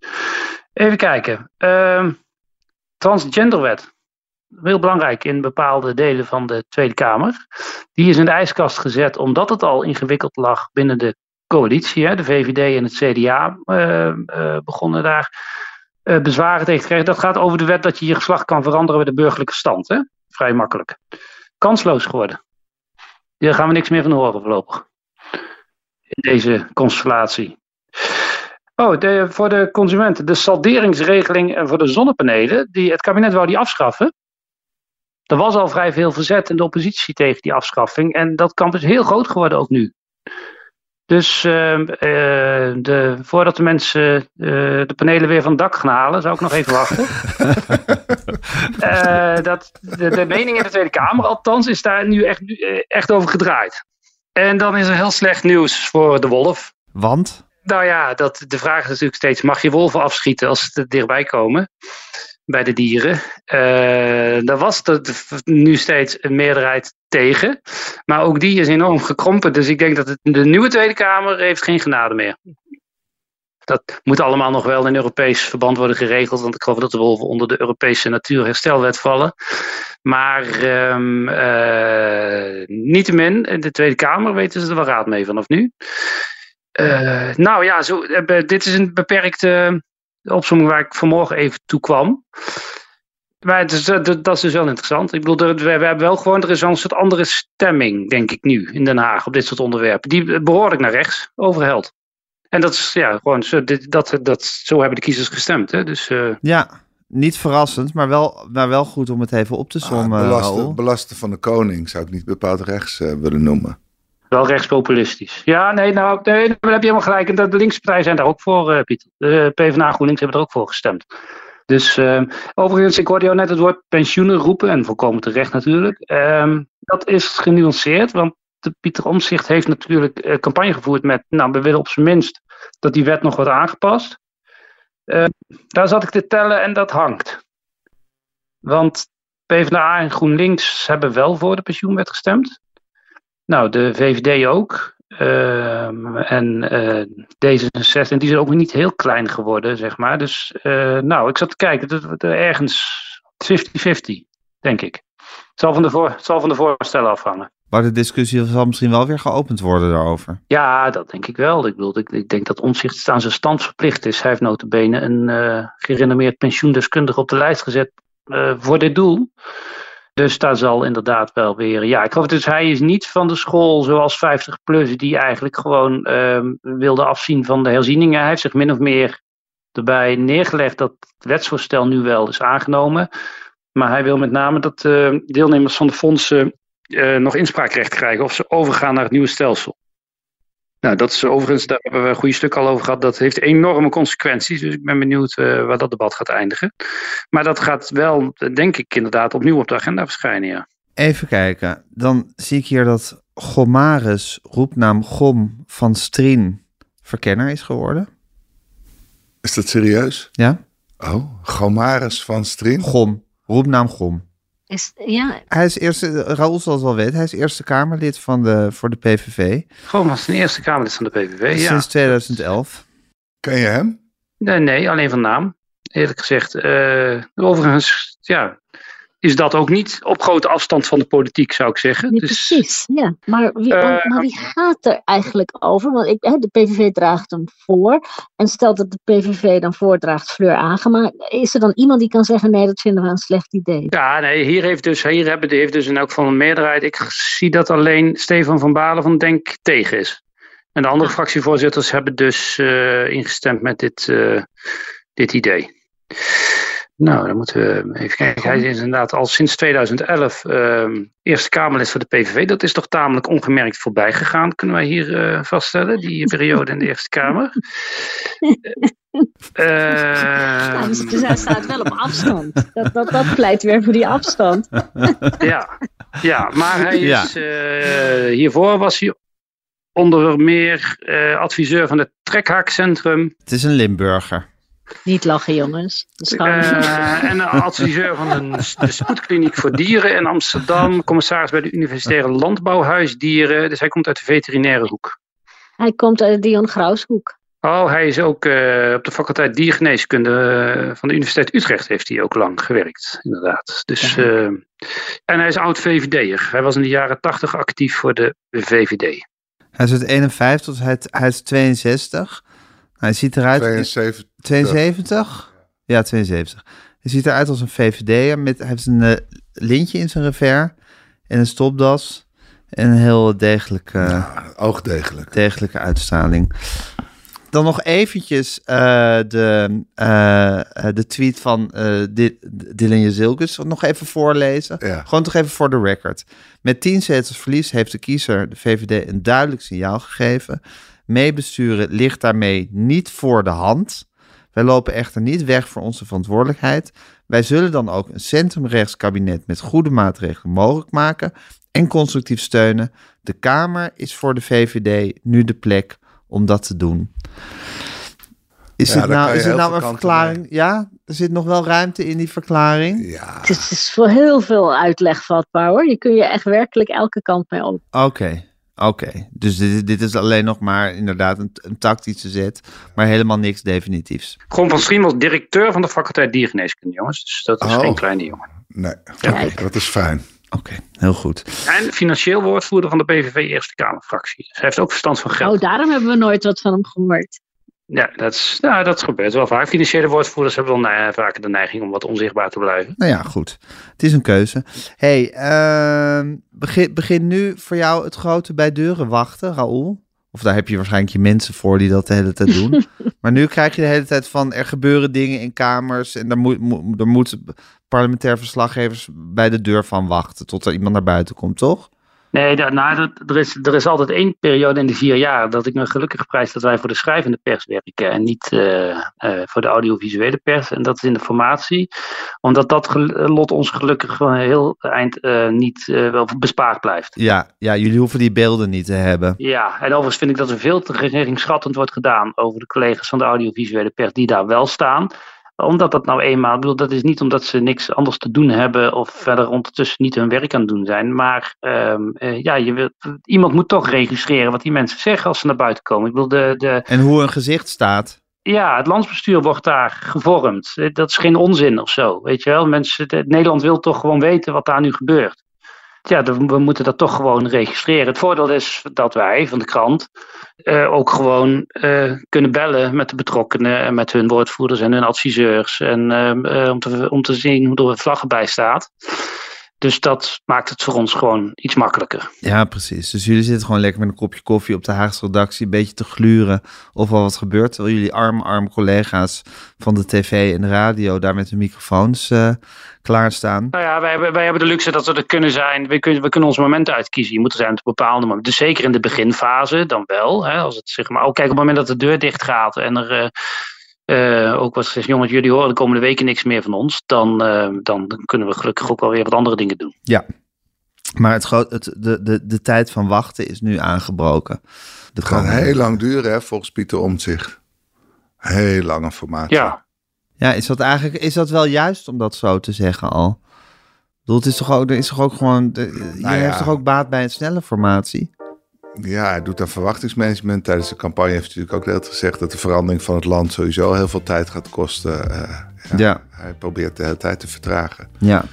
Even kijken. Uh, transgenderwet heel belangrijk in bepaalde delen van de Tweede Kamer. Die is in de ijskast gezet omdat het al ingewikkeld lag binnen de coalitie. Hè. De VVD en het CDA uh, uh, begonnen daar uh, bezwaren tegen te krijgen. Dat gaat over de wet dat je je geslacht kan veranderen bij de burgerlijke stand. Hè. Vrij makkelijk. Kansloos geworden. Daar gaan we niks meer van horen voorlopig. In deze constellatie. Oh, de, voor de consumenten. De salderingsregeling voor de zonnepanelen. Die, het kabinet wou die afschaffen. Er was al vrij veel verzet in de oppositie tegen die afschaffing. En dat kamp is heel groot geworden ook nu. Dus uh, uh, de, voordat de mensen uh, de panelen weer van het dak gaan halen, zou ik nog even wachten. dat, de, de, mening in de Tweede Kamer, althans, is daar nu echt, echt over gedraaid. En dan is er heel slecht nieuws voor de wolf. Want? Nou ja, dat, de vraag is natuurlijk steeds: mag je wolven afschieten als ze er dichtbij komen? Bij de dieren. Uh, daar was er nu steeds een meerderheid tegen. Maar ook die is enorm gekrompen. Dus ik denk dat het, de nieuwe Tweede Kamer heeft geen genade meer. Dat moet allemaal nog wel in Europees verband worden geregeld. Want ik geloof dat de wolven onder de Europese Natuurherstelwet vallen. Maar um, uh, niettemin, in de Tweede Kamer weten ze er wel raad mee vanaf nu. Uh, nou ja, zo, dit is een beperkte de opzomming waar ik vanmorgen even toe kwam. Maar het is, dat, dat is dus wel interessant. Ik bedoel, we, we hebben wel gewoon, er is wel een soort andere stemming, denk ik nu, in Den Haag op dit soort onderwerpen. Die behoorlijk naar rechts overhelt. En dat is ja, gewoon zo, dit, dat, dat, zo hebben de kiezers gestemd. Hè? Dus, uh... Ja, niet verrassend, maar wel, maar wel goed om het even op te sommen. Ah, belasten, belasten, van de koning zou ik niet bepaald rechts uh, willen noemen. Wel rechtspopulistisch. Ja, nee, nou, nee, daar heb je helemaal gelijk. En de, linkse partijen zijn daar ook voor, uh, Pieter. De PvdA GroenLinks hebben er ook voor gestemd. Dus uh, overigens, ik hoorde jou net het woord pensioenen roepen, en volkomen terecht natuurlijk. Uh, dat is genuanceerd, want de Pieter Omzicht heeft natuurlijk uh, campagne gevoerd met, nou, we willen op zijn minst dat die wet nog wordt aangepast. daar zat ik te tellen en dat hangt. Want PvdA en GroenLinks hebben wel voor de pensioenwet gestemd. Nou, de VVD ook. Uh, en uh, D66, en die zijn ook niet heel klein geworden, zeg maar. Dus, uh, nou, ik zat te kijken, dat, dat, ergens 50-50, denk ik. Het zal, van de voor, zal van de voorstellen afhangen. Maar de discussie zal misschien wel weer geopend worden daarover. Ja, dat denk ik wel. Ik, bedoel, ik, ik denk dat Omzicht aan zijn stand verplicht is. Hij heeft notabene een gerenommeerd pensioendeskundige op de lijst gezet voor dit doel. Dus daar zal inderdaad wel weer. Ja, ik geloof dus hij is niet van de school zoals 50 plus, die eigenlijk gewoon uh, wilde afzien van de herzieningen. Hij heeft zich min of meer erbij neergelegd dat het wetsvoorstel nu wel is aangenomen. Maar hij wil met name dat uh, deelnemers van de fondsen uh, nog inspraakrecht krijgen of ze overgaan naar het nieuwe stelsel. Nou, dat is overigens, daar hebben we een goede stuk al over gehad. Dat heeft enorme consequenties. Dus ik ben benieuwd uh, waar dat debat gaat eindigen. Maar dat gaat wel, denk ik, inderdaad opnieuw op de agenda verschijnen. Ja. Even kijken. Dan zie ik hier dat Gomaris, roepnaam Gom van Strien, verkenner is geworden. Is dat serieus? Ja. Oh, Gomaris van Strien? Gom, roepnaam Gom. Is, ja. Hij is eerste, Raoul zoals wel weet, hij is Eerste Kamerlid van de, voor de PVV. Gewoon was een Eerste Kamerlid van de PVV, ja. Sinds 2011. Ken je hem? Nee, nee alleen van naam, eerlijk gezegd. Uh, overigens, ja, is dat ook niet op grote afstand van de politiek, zou ik zeggen. Dus- precies, ja. Maar wie, Eh, maar wie gaat er eigenlijk over? Want ik, hè, de PVV draagt hem voor. En stel dat de PVV dan voordraagt Fleur Agema. Is er dan iemand die kan zeggen, nee, dat vinden we een slecht idee? Ja, nee, hier heeft dus, hier hebben, heeft dus in elk geval een meerderheid. Ik zie dat alleen Stefan van Balen van Denk tegen is. En de andere fractievoorzitters hebben dus eh, ingestemd met dit, eh, dit idee. Nou, dan moeten we even kijken. Hij is inderdaad al sinds 2011 ehm, Eerste Kamerlid voor de PVV. Dat is toch tamelijk ongemerkt voorbij gegaan, kunnen wij hier eh, vaststellen, die periode in de Eerste Kamer. Ja, Ehm, dus, hij staat wel op afstand. Dat, dat, dat pleit weer voor die afstand. Ja, ja maar hij Ja. is, eh, hiervoor was hij onder meer eh, adviseur van het Trekhaakcentrum Het is een Limburger. Niet lachen, jongens. Eh, en adviseur van een, de spoedkliniek voor dieren in Amsterdam, commissaris bij de Universitaire Landbouwhuisdieren. Dus hij komt uit de veterinaire hoek. Hij komt uit Dion Graushoek. Oh, hij is ook eh, op de faculteit diergeneeskunde eh, van de Universiteit Utrecht heeft hij ook lang gewerkt, inderdaad. Dus, Ja. eh, en hij is oud VVD'er. Hij was in de jaren tachtig actief voor de VVD. Hij is uit 51 tot hij, hij is 62. Hij ziet eruit... 72. 72? Ja, 72. Hij ziet eruit als een VVD'er. Met, hij heeft een eh, lintje in zijn revers en een stopdas. En een heel degelijke, Ja, oogdegelijk. degelijke uitstraling. Dan nog eventjes eh, de, eh, eh, de tweet van eh Di- Dylan Jezilkus nog even voorlezen. Ja. Gewoon toch even voor de record. Met 10 zetels verlies heeft de kiezer de VVD een duidelijk signaal gegeven. Meebesturen ligt daarmee niet voor de hand. Wij lopen echter niet weg voor onze verantwoordelijkheid. Wij zullen dan ook een centrumrechts kabinet met goede maatregelen mogelijk maken en constructief steunen. De Kamer is voor de VVD nu de plek om dat te doen. Is Ja, het nou, is het nou een verklaring? Ja, er zit nog wel ruimte in die verklaring. Ja, Het is, het is voor heel veel uitleg vatbaar hoor. Je kun je echt werkelijk elke kant mee op. Oké, oké. Dus dit, dit is alleen nog maar inderdaad een, een tactische zet, maar helemaal niks definitiefs. Gon van was directeur van de faculteit diergeneeskunde, jongens. Dus dat is Oh. geen kleine jongen. nee. Dat is fijn. Oké, heel goed. En financieel woordvoerder van de PVV Eerste Kamerfractie. Dus hij heeft ook verstand van geld. Oh, daarom hebben we nooit wat van hem gehoord. Ja, dat, is, nou, dat gebeurt wel vaak. Financiële woordvoerders hebben wel ne- vaak de neiging om wat onzichtbaar te blijven. Nou ja, goed. Het is een keuze. hey, ehm, begin, begin nu voor jou het grote bij deuren wachten, Raoul. Of daar heb je waarschijnlijk je mensen voor die dat de hele tijd doen. maar nu krijg je de hele tijd van er gebeuren dingen in kamers en daar, moet, moet, er moeten parlementair verslaggevers bij de deur van wachten tot er iemand naar buiten komt, toch? Nee, nou, er, is, er is altijd één periode in de vier jaar dat ik me gelukkig prijs dat wij voor de schrijvende pers werken en niet eh, eh, voor de audiovisuele pers. En dat is in de formatie. Omdat dat lot ons gelukkig van heel eind eh, niet wel bespaard blijft. Ja, ja, jullie hoeven die beelden niet te hebben. Ja, en overigens vind ik dat er veel te wordt gedaan over de collega's van de audiovisuele pers die daar wel staan. Omdat dat nou eenmaal, ik bedoel, dat is niet omdat ze niks anders te doen hebben of verder ondertussen niet hun werk aan het doen zijn. Maar ehm, eh, ja, je wil, iemand moet toch registreren wat die mensen zeggen als ze naar buiten komen. Ik bedoel, de, de, En hoe een gezicht staat. ja, het landsbestuur wordt daar gevormd. Eh, Dat is geen onzin of zo. Weet je wel, mensen, de- Nederland wil toch gewoon weten wat daar nu gebeurt. Ja, we moeten dat toch gewoon registreren. Het voordeel is dat wij van de krant eh, ook gewoon eh, kunnen bellen met de betrokkenen en met hun woordvoerders en hun adviseurs. En om, te, om te zien hoe er vlaggen bij staat. Dus dat maakt het voor ons gewoon iets makkelijker. Ja, precies. Dus jullie zitten gewoon lekker met een kopje koffie op de Haagse redactie, een beetje te gluren of al wat gebeurt. Terwijl jullie arm, arm collega's van de tv en de radio daar met de microfoons eh, klaarstaan. Nou ja, wij hebben, wij hebben de luxe dat we er kunnen zijn. We kunnen, we kunnen ons moment uitkiezen. Je moet er zijn op een bepaalde moment. Dus zeker in de beginfase dan wel. Hè, als het, zeg maar, ook kijk, op het moment dat de deur dicht gaat en er eh, eh, ook wat gezegd, jongens, jullie horen de komende weken niks meer van ons. Dan, eh, dan kunnen we gelukkig ook wel weer wat andere dingen doen. Ja. Maar het groot, het, de, de, de tijd van wachten is nu aangebroken. Het kan heel lang duren, hè, volgens Pieter Omtzigt. Heel lange formatie. Ja, Ja, is dat eigenlijk is dat wel juist om dat zo te zeggen al? Ik bedoel, het is toch ook, er is toch ook gewoon, de, je Nou ja. heeft toch ook baat bij een snelle formatie? Ja, hij doet aan verwachtingsmanagement. Tijdens de campagne heeft hij natuurlijk ook tijd gezegd dat de verandering van het land sowieso heel veel tijd gaat kosten. Eh, ja, Ja. Hij probeert de hele tijd te vertragen. Ja.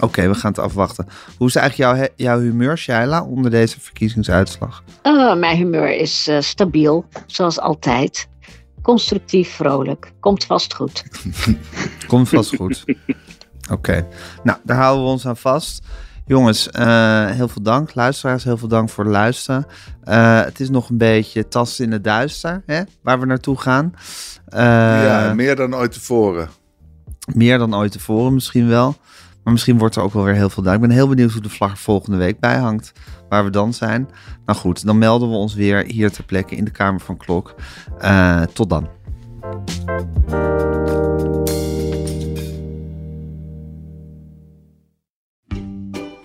Oké, we gaan het afwachten. Hoe is eigenlijk jouw, jouw humeur, Shaila, onder deze verkiezingsuitslag? Uh, mijn humeur is uh, stabiel, zoals altijd. Constructief, vrolijk. Komt vast goed. Komt vast goed. Oké, nou, daar houden we ons aan vast. Jongens, uh, heel veel dank. Luisteraars, heel veel dank voor het luisteren. Uh, het is nog een beetje tasten in het duister, hè, waar we naartoe gaan. Uh, ja, meer dan ooit tevoren. Meer dan ooit tevoren misschien wel. Maar misschien wordt er ook wel weer heel veel duidelijk. Ik ben heel benieuwd hoe de vlag er volgende week bij hangt. Waar we dan zijn. Nou goed, dan melden we ons weer hier ter plekke in de Kamer van Klok. tot dan.